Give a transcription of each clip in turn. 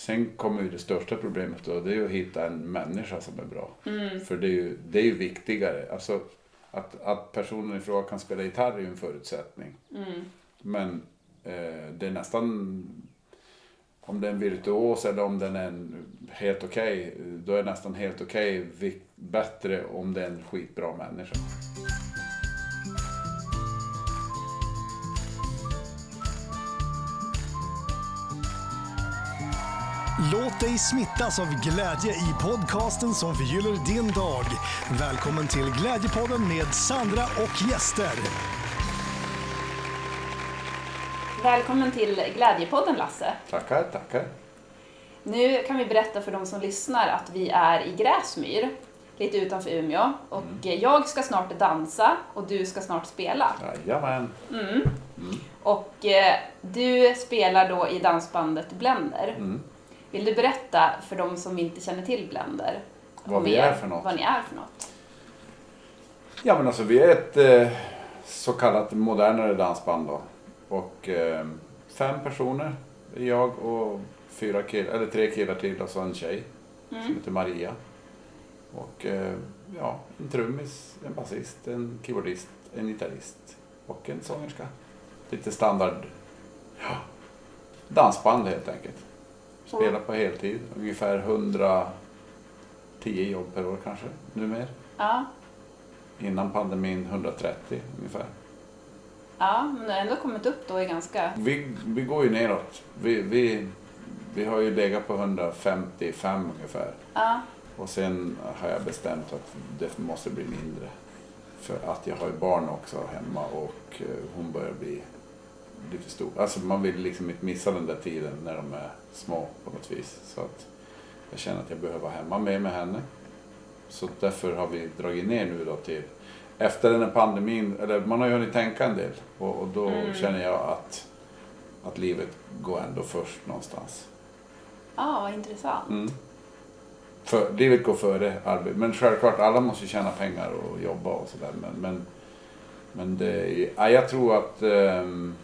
Sen kommer ju det största problemet då, det är att hitta en människa som är bra. Mm. För det är ju, det är ju viktigare. Alltså, att, att personen i fråga kan spela gitarr är ju en förutsättning. Mm. Men eh, det är nästan, om det är en virtuos eller om den är en helt okej, då är det nästan helt okej vi- bättre om det är en skitbra människa. Låt dig smittas av glädje i podcasten som förgyller din dag. Välkommen till Glädjepodden med Sandra och gäster. Välkommen till Glädjepodden Lasse. Tackar, tackar. Nu kan vi berätta för de som lyssnar att vi är i Gräsmyr, lite utanför Umeå. Och Mm. jag ska snart dansa och du ska snart spela. Jajamän. Och eh, du spelar då i dansbandet Blender. Mm. Vill du berätta för de som inte känner till Blender? Vad vi är för något. Vad ni är för något. Ja men alltså vi är ett eh, så kallat modernare dansband då. Och eh, fem personer. Jag och fyra killar, eller tre killar till och så en tjej som heter Maria. Och eh, ja, en trummis, en basist, en keyboardist, en gitarrist och en sångerska. Lite standard ja, dansband helt enkelt. Spelar på heltid, ungefär 110 jobb per år kanske, numera. Ja, Innan pandemin 130 ungefär. ja men du har ändå kommit upp då i ganska... Vi, vi går ju neråt. Vi, vi, vi har ju legat på 155 ungefär. Ja, Och sen har jag bestämt att det måste bli mindre. För att jag har ju barn också hemma och eh, hon börjar bli lite stor. Alltså man vill liksom inte missa den där tiden när de är små på något vis. Så att jag känner att jag behöver vara hemma med med henne. Så därför har vi dragit ner nu då till efter den här pandemin, eller man har ju hunnit tänka en del och, och då känner jag att, att livet går ändå först någonstans. ja vad intressant. Mm. För, livet går före arbete. Men självklart, alla måste ju tjäna pengar och jobba och sådär. Men, men, men det, ja, jag tror att ehm,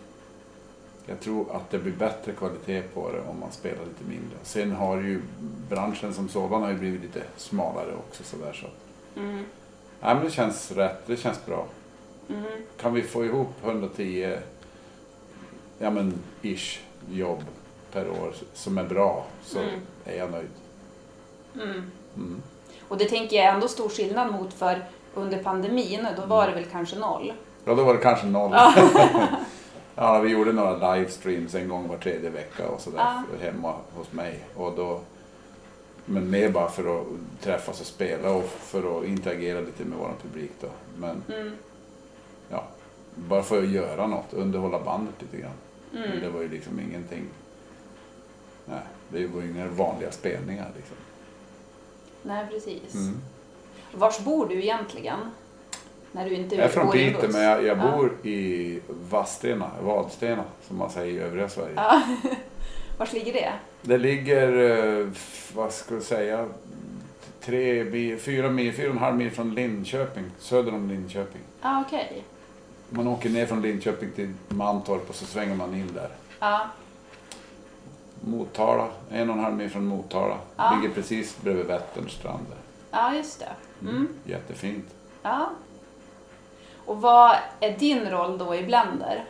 jag tror att det blir bättre kvalitet på det om man spelar lite mindre. Sen har ju branschen som sådan har ju blivit lite smalare också sådär så. Mm. Ja, men det känns rätt, det känns bra. Mm. Kan vi få ihop 110 ja men ish jobb per år som är bra så Mm. är jag nöjd. Mm. Mm. Och det tänker jag ändå stor skillnad mot för under pandemin, då var det väl kanske noll. Ja, då var det kanske noll. ja, vi gjorde några livestreams en gång var tredje vecka och sådär för- hemma hos mig. Och då, men mer bara för att träffas och spela och för att interagera lite med vår publik då. Men Mm. ja, bara för att göra något, underhålla bandet lite grann. Men Mm. det var ju liksom ingenting. Nej, det var ju inga vanliga spelningar liksom. Nej, precis. Mm. Vars bor du egentligen? När du inte Jag är från Piteå men jag, jag Ja. bor i Vadstena, Vadstena som man säger i övriga Sverige. Ja. Vars ligger det? Det ligger, eh, vad ska jag säga, tre, fyra mil, fyra och en halv mil från Linköping, söder om Linköping. Ja, okej. Man åker ner från Linköping till Mantorp och så svänger man in där. Ja. Motala, en och en halv mil från Motala. Ja. Ligger precis bredvid Vätterns strand. ja, just det. Mm. Jättefint. Ja. Och vad är din roll då i Blender?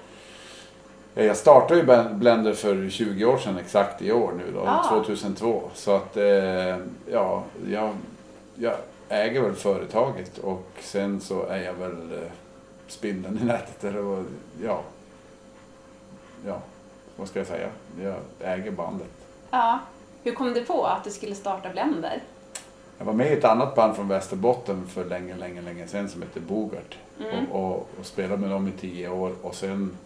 Ja, Jag startade ju Blender för 20 år sedan exakt i år nu då, Ah. 2002. Så att, eh, ja, jag, jag äger väl företaget och sen så är jag väl eh, spindeln i nätet. Eller vad, ja, ja, vad ska jag säga? Jag äger bandet. Ja. Hur kom du på att du skulle starta Blender? Jag var med i ett annat band från Västerbotten för länge, länge, länge sedan som hette Bogart. Och, och, och spelade med dem i tio år och sen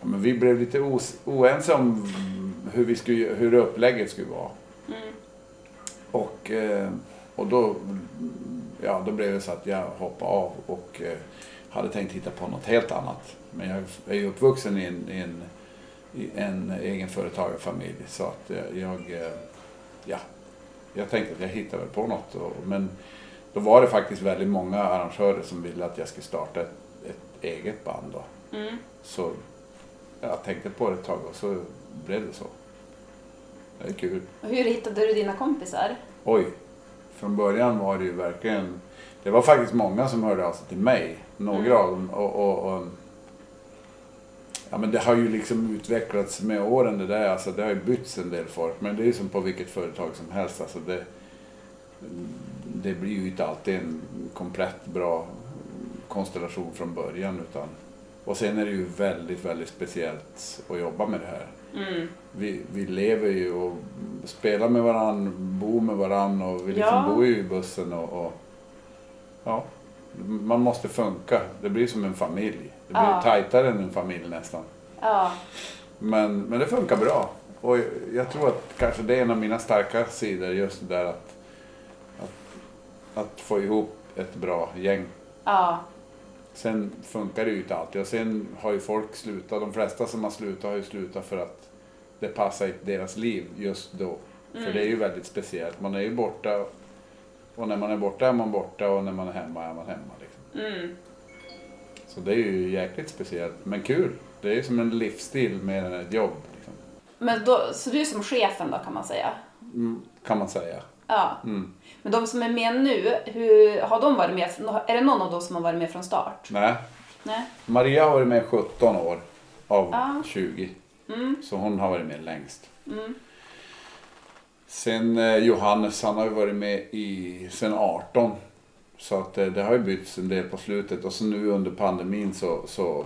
ja, men vi blev lite os, oense om hur, vi skulle, hur upplägget skulle vara. Mm. Och, eh, och då, ja, då blev det så att jag hoppade av och eh, hade tänkt hitta på något helt annat. Men jag är ju uppvuxen i en, i en, i en egen företagarfamilj så att eh, jag, ja, jag tänkte att jag hittar väl på något. Och, men då var det faktiskt väldigt många arrangörer som ville att jag skulle starta ett, ett eget band. Då. Mm. Så jag tänkte på det ett tag och så blev det så. Det är kul. Och hur hittade du dina kompisar? Oj. Från början var det ju verkligen... Det var faktiskt många som hörde av sig till mig. Några Mm. av dem. Och, och, och, ja, men det har ju liksom utvecklats med åren det där. Alltså, det har ju bytts en del folk. Men det är ju som på vilket företag som helst. Alltså, det, det blir ju inte alltid en komplett bra konstellation från början. Utan, och sen är det ju väldigt, väldigt speciellt att jobba med det här Mm. vi, vi lever ju och spelar med varann, bor med varann och vi liksom Ja. bor ju i bussen och, och ja, man måste funka. Det blir som en familj. Det blir Ja. tajtare än en familj nästan. Ja, Men, men det funkar bra. Och jag, tror att kanske det är en av mina starka sidor just det där att, att, att få ihop ett bra gäng. ja, Sen funkar det ju inte alltid och sen har ju folk slutat. De flesta som har slutat har ju slutat för att det passar i deras liv just då. För det är ju väldigt speciellt. Man är ju borta och när man är borta är man borta och när man är hemma är man hemma. Liksom. mm. Så det är ju jäkligt speciellt men kul. Det är ju som en livsstil mer än ett jobb. Liksom. Men då, så du är som chefen då kan man säga? Mm, kan man säga. Ja. Mm. Men de som är med nu, hur, har de varit med? Är det någon av dem som har varit med från start? Nej, Nej? Maria har varit med 17 år av Ja. 20. Mm. Så hon har varit med längst. Mm. Sen eh, Johannes, han har ju varit med i sen 18. Så att eh, det har ju bytts en del på slutet och så nu under pandemin så, så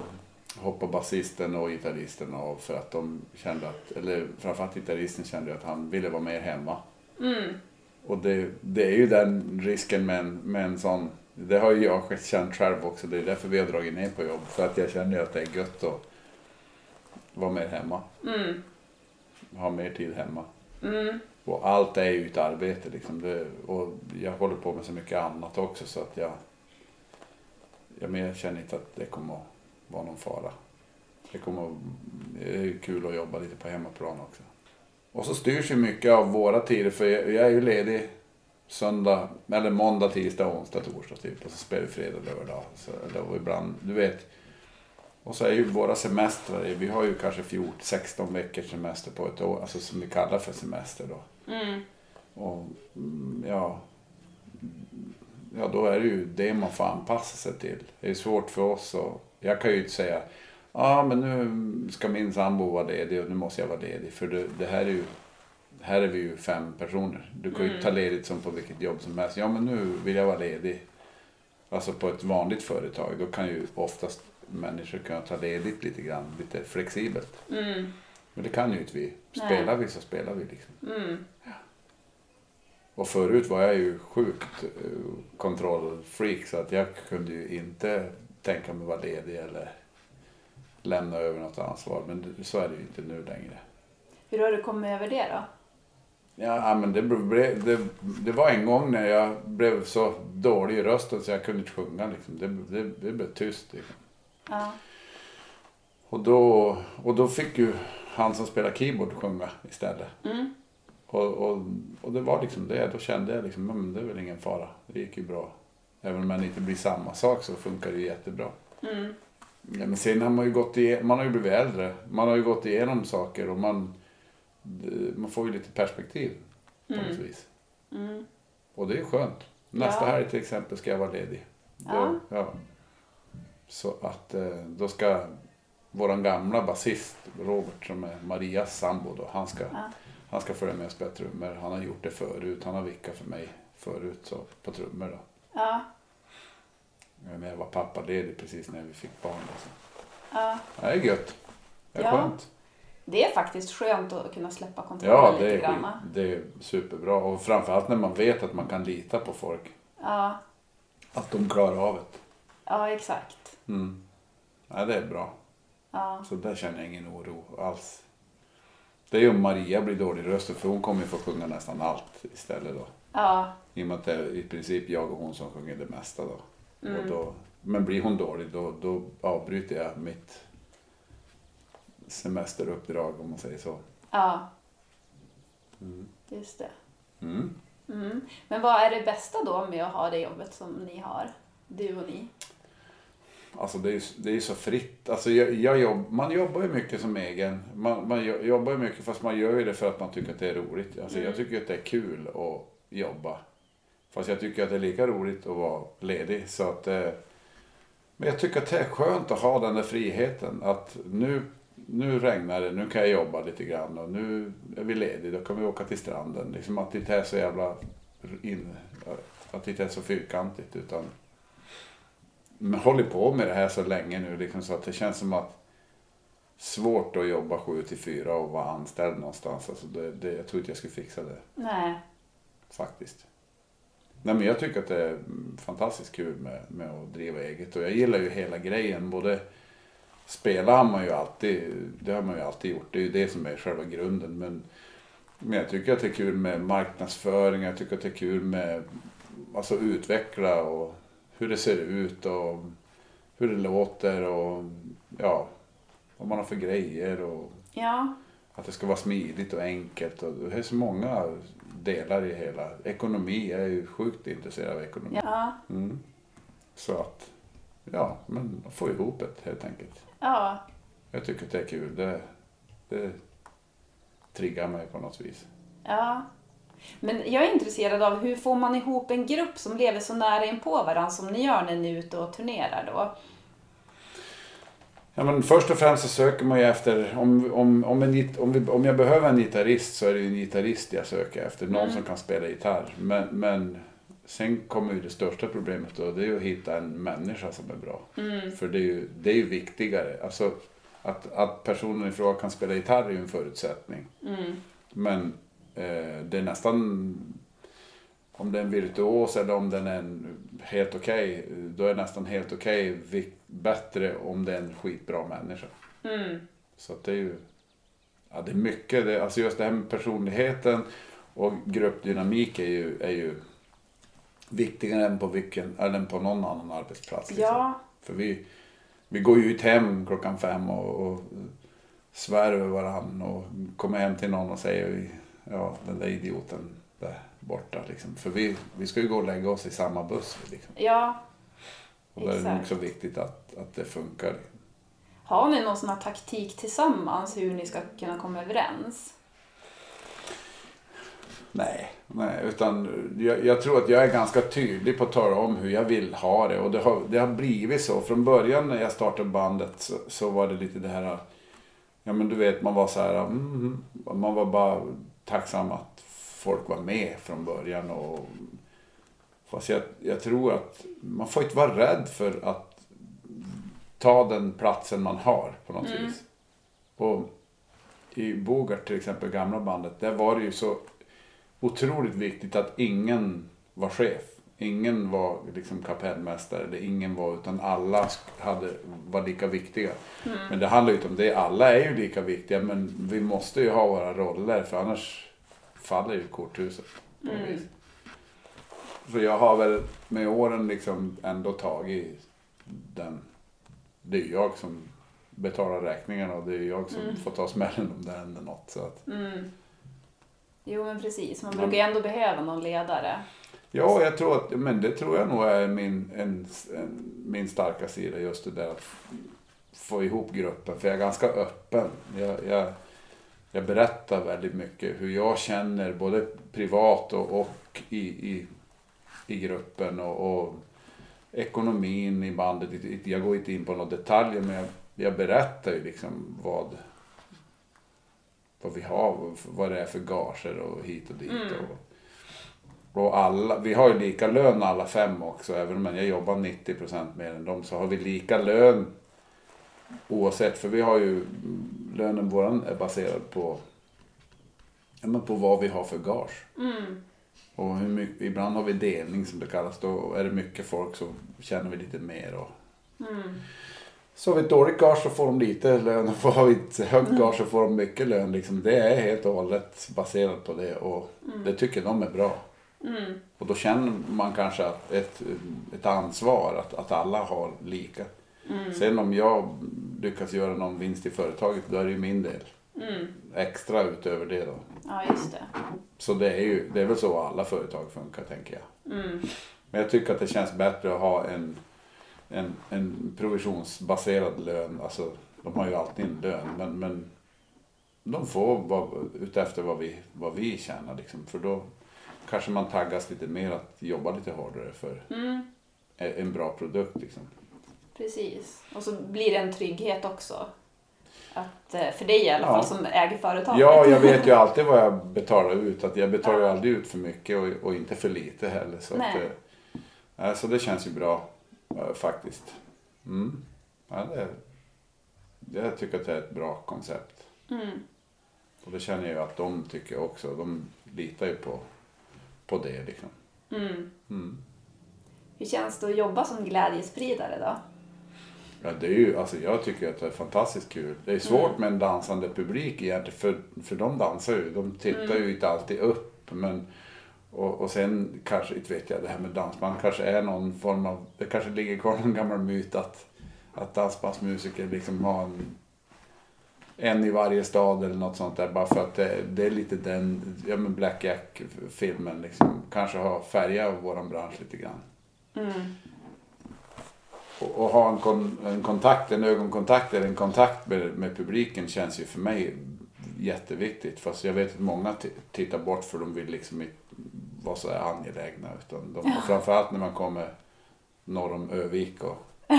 hoppar basisten och gitarristen av för att de kände att, eller framförallt gitarristen kände att han ville vara mer hemma. Mm. Och det, det är ju den risken med en, med en sån, det har ju jag känt själv också, det är därför vi har dragit ner på jobb. För att jag känner att det är gött att vara mer hemma, Mm. ha mer tid hemma. Mm. Och allt är ju ett arbete liksom. Det, och jag håller på med så mycket annat också så att jag, jag, men jag känner inte att det kommer att vara någon fara. Det kommer att, det är kul att jobba lite på hemmaplan också. Och så styrs ju mycket av våra tider för jag, jag är ju ledig söndag, eller måndag, tisdag, onsdag, torsdag typ. Och så spelar vi fredag, lördag. Så, eller och ibland, du vet. Och så är ju våra semestrar, vi har ju kanske 14, 16 veckors semester på ett år, alltså som vi kallar för semester då. Mm. Och mm, ja, ja, då är det ju det man får anpassa sig till. Det är svårt för oss och jag kan ju inte säga ja men nu ska min sambo vara ledig och nu måste jag vara ledig. För det, det här är ju här är vi ju fem personer. Du kan ju Mm. ta ledigt som på vilket jobb som helst. Ja men nu vill jag vara ledig. Alltså på ett vanligt företag då kan ju oftast människor kunna ta ledigt lite grann, lite flexibelt. Mm. Men det kan ju inte vi. Nej. Spelar vi så spelar vi liksom. Mm. Och förut var jag ju sjukt eh, kontrollfreak så att jag kunde ju inte tänka mig vara ledig eller lämna över något ansvar. Men så är det ju inte nu längre. Hur har du kommit över det då? Ja, men det, blev, det, det var en gång när jag blev så dålig i rösten så jag kunde inte sjunga. Liksom. Det, det, det blev tyst. Liksom. Ja. Och, då, och då fick ju han som spelar keyboard sjunga istället. Mm. Och, och, och det var liksom det. Då kände jag liksom, men det är väl ingen fara. Det gick ju bra. Även om man inte blir samma sak så funkar det jättebra. Mm. Ja, men sen har man ju gått igenom, man har ju blivit äldre. Man har ju gått igenom saker och man, det- man får ju lite perspektiv på något Mm. vis. Mm. Och det är skönt. Nästa Ja. helg till exempel ska jag vara ledig. Då, Ja. ja. Så att eh, då ska våran gamla basist Robert som är Marias sambo då, han ska, Ja. han ska följa med och spela trummor. Han har gjort det förut. Han har vickat för mig förut så, på trummor då. Ja. Men jag var pappaledig precis när vi fick barn. Alltså. Ja. Det är gött. Det är Ja. skönt. Det är faktiskt skönt att kunna släppa kontrollen Ja, lite grann. skit, det är superbra. Och framförallt när man vet att man kan lita på folk. Ja. Att de klarar av det. ja, exakt. Mm. Ja, det är bra. Ja. Så där känner jag ingen oro alls. Det är ju om Maria blir dålig i rösten för hon kommer ju få sjunga nästan allt istället då. Ja. I och med att det är i princip jag och hon som sjunger det mesta då. Mm. Och då men blir hon dålig då, då avbryter jag mitt semesteruppdrag om man säger så. Ja. Mm. Just det. Mm. Mm. Men vad är det bästa då med att ha det jobbet som ni har? Du och ni? Alltså det är ju det är så fritt. Alltså jag, jag jobb, man jobbar ju mycket som egen. Man, man jo- jobbar ju mycket fast man gör ju det för att man tycker att det är roligt. Alltså jag tycker att det är kul att jobba. Fast jag tycker att det är lika roligt att vara ledig. Så att, eh, men jag tycker att det är skönt att ha den där friheten. Att nu, nu regnar det, nu kan jag jobba lite grann och nu är vi lediga, då kan vi åka till stranden. Liksom att det inte är så jävla in, att det inte är så fyrkantigt utan håller på med det här så länge nu liksom, så att det känns som att svårt att jobba 7 till 4 och vara anställd någonstans. Alltså det, det, jag tror inte jag skulle fixa det Nej. faktiskt. Nej, men jag tycker att det är fantastiskt kul med, med att driva eget och jag gillar ju hela grejen. Både spela har man ju alltid, det har man ju alltid gjort. Det är ju det som är själva grunden. Men, men jag tycker att det är kul med marknadsföring, jag tycker att det är kul med alltså utveckla och hur det ser ut och hur det låter och ja, vad man har för grejer och Ja. att det ska vara smidigt och enkelt. Och det är så många delar i hela. Ekonomi, jag är ju sjukt intresserad av ekonomi. Ja. Mm. Så att, ja, men få ihop det helt enkelt. Ja. Jag tycker att det är kul. Det, det triggar mig på något vis. Ja. Men jag är intresserad av hur får man ihop en grupp som lever så nära in på varandra som ni gör när ni är ute och turnerar då? Ja, men först och främst så söker man ju efter, om, om, om, en, om, vi, om jag behöver en gitarrist så är det ju en gitarrist jag söker efter. Någon som kan spela gitarr. Men, men sen kommer ju det största problemet då, det är ju att hitta en människa som är bra. För det är ju, det är ju viktigare. Alltså att, att personen i fråga kan spela gitarr är ju en förutsättning. Men eh, det är nästan, om det är en virtuos eller om den är en helt okej, då är det nästan helt okej vi- bättre om det är en skitbra människa. Så att det är ju, ja det är mycket, det, alltså just det här med personligheten och gruppdynamik är ju, är ju viktigare än på, vilken, eller på någon annan arbetsplats. liksom. Ja. För vi, vi går ju ut hem klockan fem och, och svär över varann och kommer hem till någon och säger ja den där idioten där borta liksom. För vi, vi ska ju gå och lägga oss i samma buss liksom. Ja. Och då är det nog Exakt. så viktigt att, att det funkar. Har ni någon sån här taktik tillsammans hur ni ska kunna komma överens? Nej, nej utan jag, jag tror att jag är ganska tydlig på att tala om hur jag vill ha det. Och det har, det har blivit så. Från början när jag startade bandet så, så var det lite det här, ja men du vet man var så här, mm, man var bara tacksam att folk var med från början. Och, fast jag, jag tror att man får inte vara rädd för att ta den platsen man har på något vis. Och i Bogart till exempel, gamla bandet, där var det ju så otroligt viktigt att ingen var chef. Ingen var liksom kapellmästare eller ingen var utan alla hade, var lika viktiga. Men det handlar ju inte om det. Alla är ju lika viktiga men vi måste ju ha våra roller för annars faller ju korthuset. På något vis. Så jag har väl med åren liksom ändå tagit den. Det är ju jag som betalar räkningarna och det är jag som får ta smällen om det händer något. Så att, Jo men precis, man brukar ju ändå behöva någon ledare. Ja, jag tror att, men det tror jag nog är min, en, en, min starka sida. Just det där att få ihop gruppen. För jag är ganska öppen. Jag, jag, jag berättar väldigt mycket hur jag känner både privat och, och i, i, i gruppen. Och, och ekonomin i bandet. Jag går inte in på några detaljer men jag, jag berättar ju liksom vad, vad vi har, vad det är för gager och hit och dit. Och, och alla, vi har ju lika lön alla fem också. Även om jag jobbar 90% mer än dem så har vi lika lön oavsett. För vi har ju, lönen våran är baserad på, ja, men på vad vi har för gage. Och hur mycket, ibland har vi delning som det kallas. Då är det mycket folk så tjänar vi lite mer. Och, Så har vi ett dåligt gage så får de lite lön. Och har vi ett högt gage så får de mycket lön. Liksom. Det är helt och hållet baserat på det. Och det tycker de är bra. Och då känner man kanske att ett, ett ansvar att, att alla har lika. Sen om jag lyckas göra någon vinst i företaget då är det ju min del. Extra utöver det då. Ja, just det. Så det är ju det är väl så alla företag funkar tänker jag. Men jag tycker att det känns bättre att ha en, en, en provisionsbaserad lön. Alltså, de har ju alltid en lön. Men, men de får vara utefter vad vi, vad vi tjänar. Liksom. För då kanske man taggas lite mer att jobba lite hårdare för Mm, en bra produkt. Liksom. precis. Och så blir det en trygghet också. Att, eh, för dig i alla Ja. fall som äger företaget. Ja, jag vet ju alltid vad jag betalar ut. Att jag betalar Ja. aldrig ut för mycket och, och inte för lite heller. Så, att, Nej. nej, så det känns ju bra eh, faktiskt. Mm. Ja, det, jag tycker att det är ett bra koncept. Mm. Och det känner jag att de tycker också. De litar ju på, på det liksom. Mm. Mm. Hur känns det att jobba som glädjespridare då? Ja, det är ju, alltså jag tycker att det är fantastiskt kul. Det är svårt med en dansande publik egentligen för, för de dansar ju. De tittar ju inte alltid upp. Men, och, och sen kanske, inte vet jag, det här med dansband kanske är någon form av, det kanske ligger kvar någon gammal myt att, att dansbandsmusiker liksom har en, en i varje stad eller något sånt där. Bara för att det, det är lite den, ja men Black Jack-filmen liksom kanske har färgat våran bransch lite grann. Mm. Och, och ha en, kon, en kontakt, en ögonkontakt eller en kontakt med, med publiken känns ju för mig jätteviktigt. Fast jag vet att många tittar bort för de vill liksom inte vara så angelägna. Utan de, och framförallt när man kommer norr om Övik och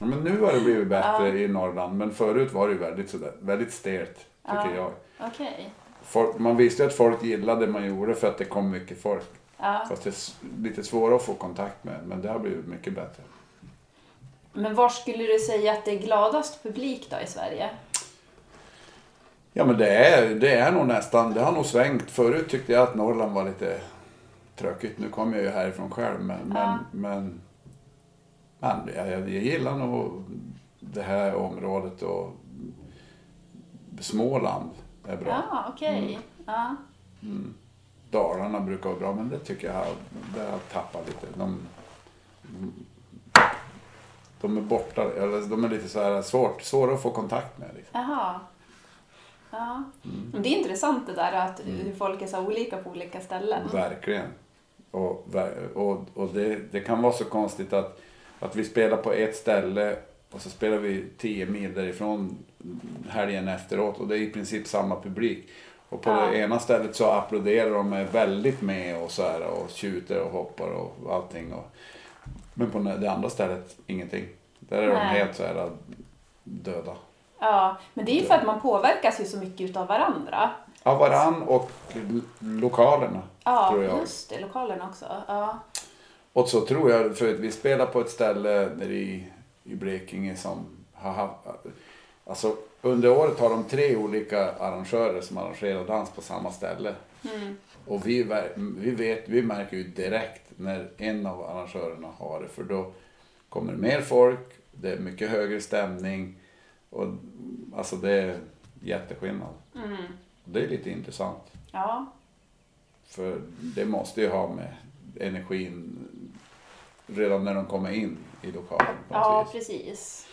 Ja, men nu har det blivit bättre i Norrland men förut var det ju väldigt, sådär, väldigt stelt tycker Ja. jag. Okej. Folk, man visste att folk gillade det man gjorde för att det kom mycket folk. Ja. Fast det är lite svårare att få kontakt med men det har blivit mycket bättre. Men var skulle du säga att det är gladast publik då i Sverige? Ja men det är, det är nog nästan, det har nog svängt. Förut tyckte jag att Norrland var lite tråkigt. Nu kommer jag ju härifrån själv men, Ja. men, men jag, jag gillar nog det här området och Småland är bra. Ja, okej. Mm. Ja. Dalarna brukar vara bra men det tycker jag har, det har tappat lite. De, de är borta, eller de är lite så här svårt, svåra att få kontakt med. Liksom. Jaha. Ja. Mm. Men Det är intressant det där att hur folk är så olika på olika ställen. Verkligen. Och, och, och det, det kan vara så konstigt att, att vi spelar på ett ställe och så spelar vi 10 mil därifrån helgen efteråt och det är i princip samma publik. Och på Ja. det ena stället så applåderar de är väldigt med och så här och tjuter och hoppar och allting. Och, men på det andra stället ingenting. Där är de Nej. helt så här döda. Ja, men det är ju för att man påverkas ju så mycket utav varandra. Av varann och lokalerna. Ja, tror jag. just det. Lokalen också. Ja. Och så tror jag, för att vi spelar på ett ställe nere i, i Blekinge som har haft, alltså under året har de tre olika arrangörer som arrangerar dans på samma ställe. Mm. Och vi, vi vet, vi märker ju direkt när en av arrangörerna har det för då kommer det mer folk, det är mycket högre stämning och alltså det är jätteskillnad. Mm. Det är lite intressant. Ja. För det måste ju ha med energin redan när de kommer in i lokalen ja, vis. precis.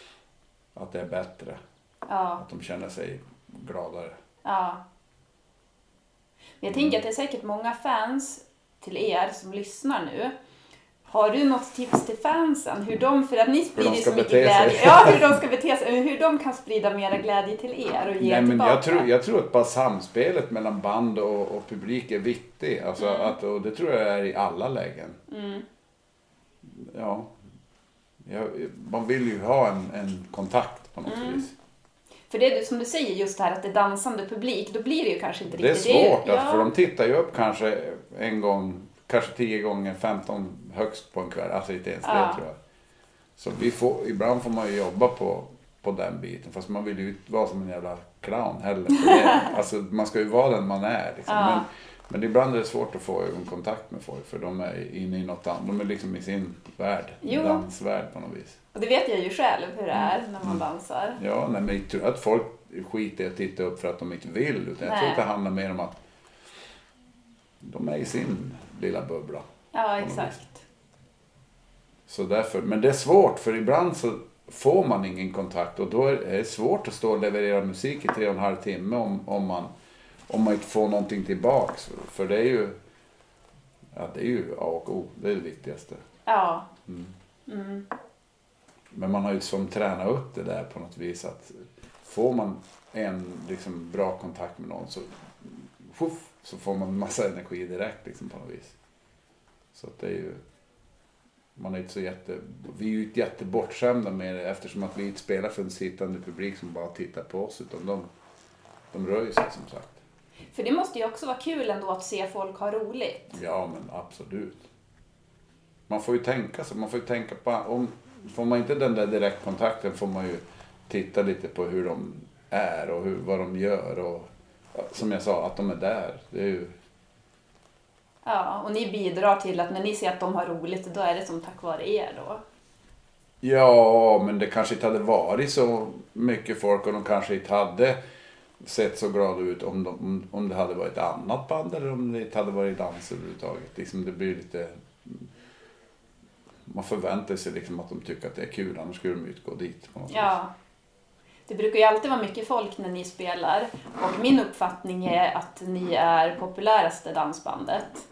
Att det är bättre. Ja. Att de känner sig gladare. Ja. Men jag tänker att det är säkert många fans till er som lyssnar nu. Har du något tips till fansen? Hur de, för att ni sprider de ju ska så mycket bete sig. glädje. Ja, hur de ska bete sig. Hur de kan sprida mera glädje till er och ge Nej, men tillbaka. jag, tror, jag tror att bara samspelet mellan band och, och publik är viktigt. Alltså att, och det tror jag är i alla lägen. Mm. Ja. Man vill ju ha en, en kontakt på något Mm. vis. För det är du- som du säger, just det här att det är dansande publik, då blir det ju kanske inte Det är riktigt... svårt, alltså, ja. för de tittar ju upp kanske en gång, kanske tio gånger, 15 högst på en kväll. Alltså inte ens det Ja. tror jag. Så vi får, ibland får man ju jobba på, på den biten. Fast man vill ju inte vara som en jävla clown heller. Det, alltså, man ska ju vara den man är. Liksom. Ja. Men, men ibland är det svårt att få ögonkontakt med folk. För de är inne i något annat. De är liksom i sin värld. Jo. Dansvärld på något vis. Och det vet jag ju själv hur det är när Mm. man dansar. Ja, nej, men jag tror att folk skiter i att titta upp för att de inte vill. Utan jag tror att det handlar mer om att de är i sin lilla bubbla. Ja, exakt. Så därför, men det är svårt för ibland så får man ingen kontakt och då är det svårt att stå och leverera musik i tre och en halv timme om, om, man, om man inte får någonting tillbaks. För det är ju, ja, det är ju A och O, det är det viktigaste. Ja. Mm. Mm. men man har ju som tränat upp det där på något vis att får man en liksom, bra kontakt med någon så, puff, så får man massa energi direkt liksom, på något vis. Så det är ju, man är inte så jätte, vi är ju inte jättebortskämda med det eftersom att vi inte spelar för en sittande publik som bara tittar på oss utan de, de rör ju sig som sagt. För det måste ju också vara kul ändå att se folk ha roligt. Ja men absolut. Man får ju tänka så, man får ju tänka på, om, får man inte den där direktkontakten får man ju titta lite på hur de är och hur, vad de gör och som jag sa, att de är där. Det är ju, Ja, och ni bidrar till att när ni ser att de har roligt, då är det som tack vare er då. ja, men det kanske inte hade varit så mycket folk och de kanske inte hade sett så glada ut om, de, om, om det hade varit ett annat band eller om det inte hade varit dans överhuvudtaget. Liksom det blir lite... Man förväntar sig liksom att de tycker att det är kul, annars skulle de ju inte gå dit på något. Ja. Det brukar ju alltid vara mycket folk när ni spelar och min uppfattning är att ni är populäraste dansbandet.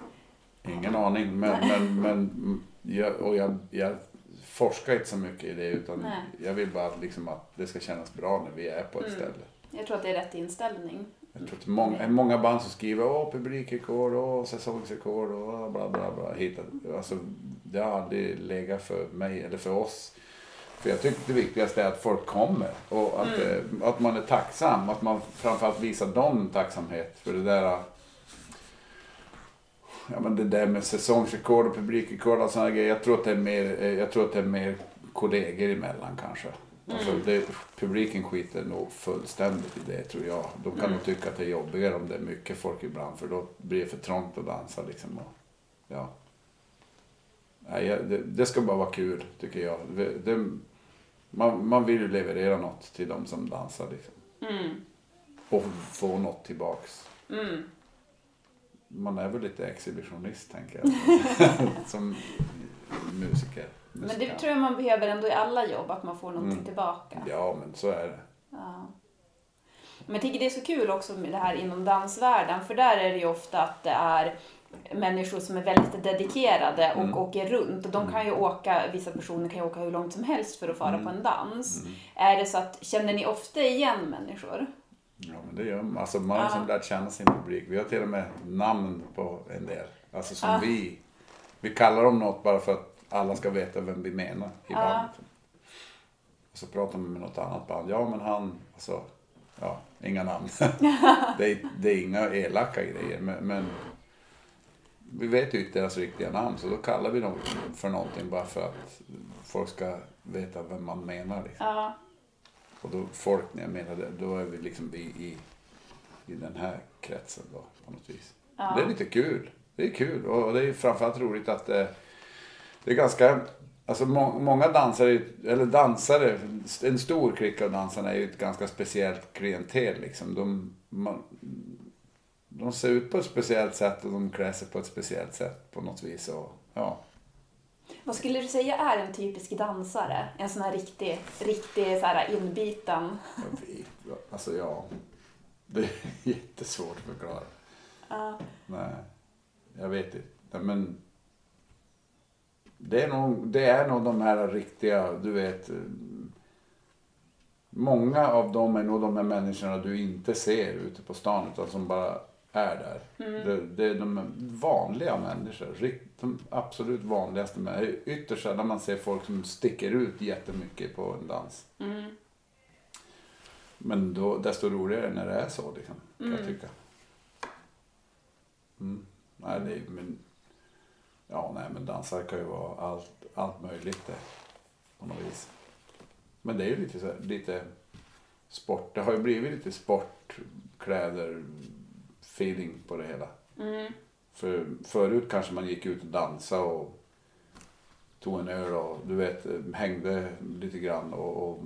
Ingen aning, men, men, men jag, och jag, jag forskar inte så mycket i det utan Nej. jag vill bara liksom att det ska kännas bra när vi är på ett Mm. ställe. Jag tror att det är rätt inställning. Jag tror att många, många band som skriver åh publikrekord, åh säsongsrekord och bla bla bla. Hittat, alltså, det har aldrig legat för mig eller för oss. För jag tycker det viktigaste är att folk kommer och att, eh, att man är tacksam. Att man framförallt visar dem tacksamhet för det där Ja men det där med säsongsrekord och publikrekord och sådana grejer. Jag tror att det är mer, eh, jag tror att det är mer kollegor emellan kanske. Alltså det, publiken skiter nog fullständigt i det tror jag. De kan nog tycka att det är jobbigare om det är mycket folk ibland för då blir det för trångt att dansa liksom. Och, ja. Nej, det, det ska bara vara kul tycker jag. Det, man, man vill ju leverera något till de som dansar liksom. Mm. Och Och få något tillbaks. Mm. Man är väl lite exhibitionist tänker jag. som musiker. Men det tror jag man behöver ändå i alla jobb, att man får någonting Mm. tillbaka. Ja men så är det. Ja. Men jag tycker det är så kul också med det här inom dansvärlden, för där är det ju ofta att det är människor som är väldigt dedikerade och Mm. åker runt. Och de kan ju åka, vissa personer kan ju åka hur långt som helst för att fara Mm. på en dans. Mm. Är det så att, känner ni ofta igen människor? Ja men det gör man. Alltså man har liksom lärt känna sin publik. Vi har till och med namn på en del. Alltså som Ja. vi. Vi kallar dem något bara för att alla ska veta vem vi menar i Ja. bandet. Och så pratar man med något annat band. Ja men han, alltså, ja, inga namn. det, är, det är inga elaka grejer men, men vi vet ju inte deras riktiga namn så då kallar vi dem för någonting bara för att folk ska veta vem man menar. Liksom. Ja. Och då folk, när jag menar det, då är vi liksom vi i, i den här kretsen då på något vis. Ja. Det är lite kul. Det är kul och det är framförallt roligt att det, det är ganska, alltså må, många dansare, eller dansare, en stor klick av dansarna är ju ett ganska speciellt klientel liksom. De, man, de ser ut på ett speciellt sätt och de klär sig på ett speciellt sätt på något vis. Och, ja. Vad skulle du säga är en typisk dansare? En sån här riktig, riktig så här inbiten? Jag vet, alltså ja. Det är jättesvårt att förklara. Ja. Nej, jag vet inte. Men det är nog, det är nog de här riktiga, du vet. eh, Många av dem är nog de här människorna du inte ser ute på stan utan som bara är där. Det, det är de vanliga människor, de absolut vanligaste människor. Ytterst sällan man ser folk som sticker ut jättemycket på en dans. Mm. Men då, desto roligare när det är så, liksom, kan jag Mm. tycka. Mm. Nej, det är, men, ja, nej, men dansare kan ju vara allt, allt möjligt det, på något vis. Men det är ju lite, så här, lite sport. Det har ju blivit lite sportkläder feeling på det hela. Mm. För förut kanske man gick ut och dansade och tog en öl och du vet hängde lite grann och, och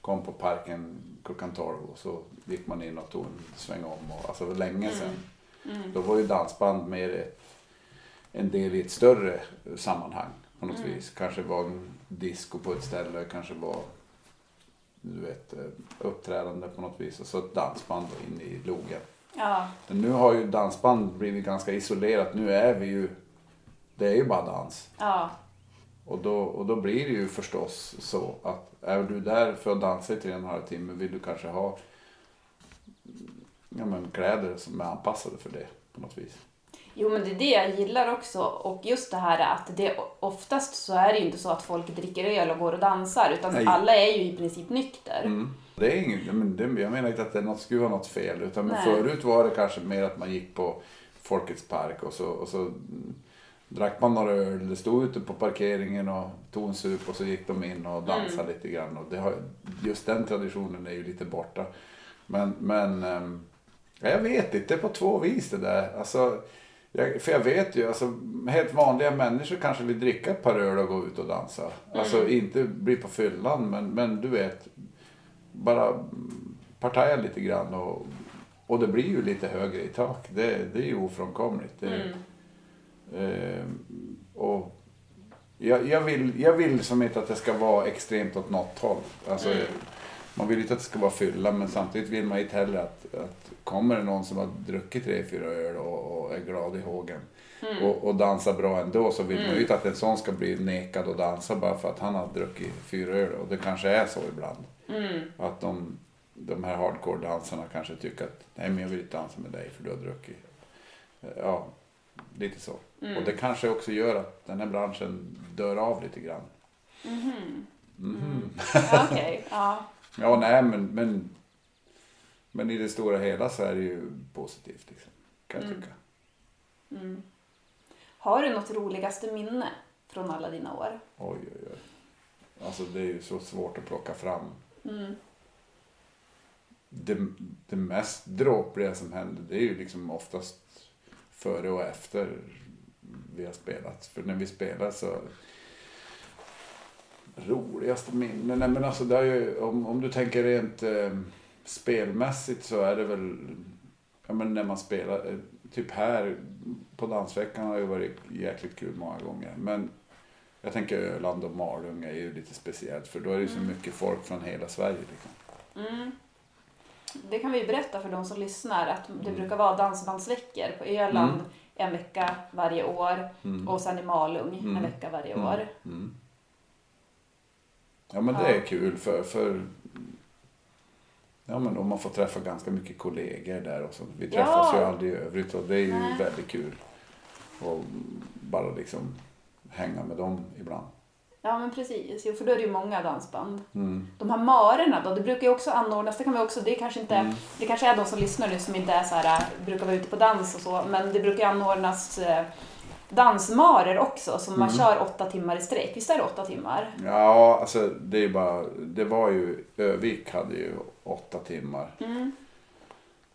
kom på parken klockan 12 och så gick man in och tog en sväng om. Och, alltså länge sedan. Mm. Då var ju dansband mer ett, en del i ett större sammanhang på något Mm. vis. Kanske var en disco på ett ställe, kanske var du vet, eh, uppträdande på något vis och så ett dansband in i logen. Ja. Men nu har ju dansband blivit ganska isolerat. Nu är vi ju, det är ju bara dans. Ja. Och då, och då blir det ju förstås så att är du där för att dansa i tre och en halv timme vill du kanske ha ja, men kläder som är anpassade för det på något vis. Jo, men det är det jag gillar också. Och just det här att det oftast så är det ju inte så att folk dricker öl och går och dansar, utan Nej. alla är ju i princip nykter. Mm. Det är inget, men det, jag menar inte att det något, skulle vara något fel. Utan men förut var det kanske mer att man gick på Folkets park och så, och så mm, drack man några öl. Det stod ute på parkeringen och tog en sup och så gick de in och dansade Mm. lite grann. Och det har, just den traditionen är ju lite borta. Men, men ehm, ja, jag vet inte, det är på två vis det där. Alltså, jag, för jag vet ju, alltså, helt vanliga människor kanske vill dricka ett par öl och gå ut och dansa. Alltså inte bli på fyllan, men, men du vet, bara partaja lite grann och, och det blir ju lite högre i tak. Det, det är ju ofrånkomligt. Det, eh, och jag, jag, vill, jag vill som inte att det ska vara extremt åt något håll. Alltså, Man vill inte att det ska vara fylla men samtidigt vill man inte heller att, att kommer det någon som har druckit tre, fyra öl och, och är glad i hågen och, och dansar bra ändå så vill man ju inte att en sån ska bli nekad att dansa bara för att han har druckit fyra öl och det kanske är så ibland. Att de, de här hardcore-dansarna kanske tycker att nej men jag vill inte dansa med dig för du har druckit. Ja, lite så. Och det kanske också gör att den här branschen dör av lite grann. Ja, Okej, ja. Ja, nej men, men, men i det stora hela så är det ju positivt liksom, kan jag tycka. Har du något roligaste minne från alla dina år? Oj, oj, oj. Alltså det är ju så svårt att plocka fram. Det, det mest dråpliga som händer det är ju liksom oftast före och efter vi har spelat. För när vi spelar så roligaste minnen. Nej men alltså det är ju, om, om du tänker rent eh, spelmässigt så är det väl ja, men när man spelar. eh, Typ här på Dansveckan har ju varit jäkligt kul många gånger. Men jag tänker Öland och Malung är ju lite speciellt för då är det ju så mycket folk från hela Sverige. Liksom. Det kan vi berätta för de som lyssnar att Mm. det brukar vara dansbandsveckor på Öland en vecka varje år Mm. och sen i Malung en vecka varje år. Ja men det Ja. är kul för, för Ja men om man får träffa ganska mycket kollegor där och så. Vi Ja. träffas ju aldrig i övrigt och det är ju Nej. väldigt kul. Och bara liksom hänga med dem ibland. Ja men precis, jo, för då är det ju många dansband. Mm. De här marerna då, det brukar ju också anordnas, det kan vi också, det kanske inte, Mm. det kanske är de som lyssnar nu som inte är så här, brukar vara ute på dans och så, men det brukar ju anordnas eh, dansmarer också som Mm. man kör åtta timmar i sträck. Visst är det åtta timmar? Ja alltså det är bara, det var ju, Övik hade ju åtta timmar. Mm.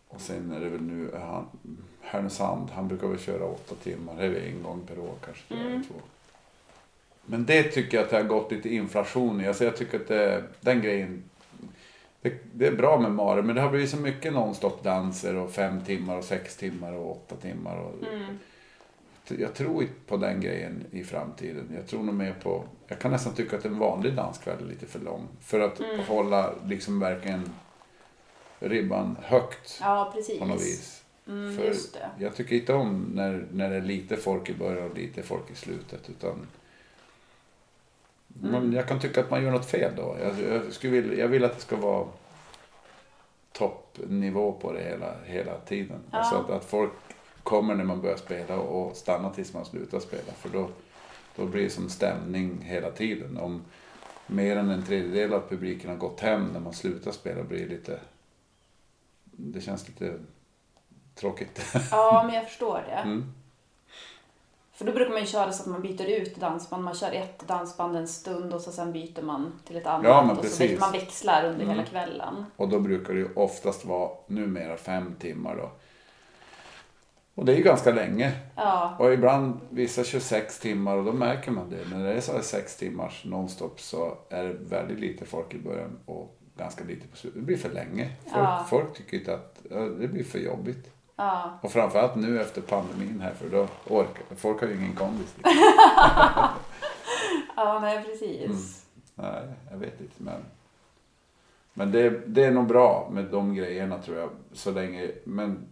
Och sen är det väl nu, han, Härnösand, han brukar väl köra åtta timmar, väl en gång per år kanske. Mm. två. Men det tycker jag att det har gått lite inflation i. Alltså jag tycker att det, den grejen, det, det är bra med Mare men det har blivit så mycket nonstop danser och fem timmar och sex timmar och åtta timmar. Och, Mm. Jag tror inte på den grejen i framtiden. Jag tror nog mer på, jag kan nästan tycka att en vanlig danskväll är lite för lång. För att hålla liksom verkligen ribban högt Ja, precis. på något vis. Mm, För. Jag tycker inte om när, när det är lite folk i början och lite folk i slutet. Utan Mm. men jag kan tycka att man gör något fel då. Jag, jag, skulle vilja, jag vill att det ska vara toppnivå på det hela, hela tiden. Ja. Alltså att, att folk kommer när man börjar spela och stannar tills man slutar spela. För då, då blir det som stämning hela tiden. Om mer än en tredjedel av publiken har gått hem när man slutar spela blir det lite... Det känns lite tråkigt. Ja, men jag förstår det. Mm. För då brukar man ju köra så att man byter ut dansband. Man kör ett dansband en stund och så sen byter man till ett annat. Ja, men och så man växlar under Mm. hela kvällen. Och då brukar det ju oftast vara numera fem timmar då. Och det är ju ganska länge. Ja, Och ibland vissa 26 timmar och då märker man det. När det är så här sex timmars nonstop så är det väldigt lite folk i början och ganska lite på slutet. Det blir för länge. Folk, Ja. folk tycker inte att det blir för jobbigt. ja. Och framförallt nu efter pandemin här för då orkar folk har ju ingen kondis. Ja, nej precis. Nej, jag vet inte. Men, men det, det är nog bra med de grejerna tror jag. Så länge, men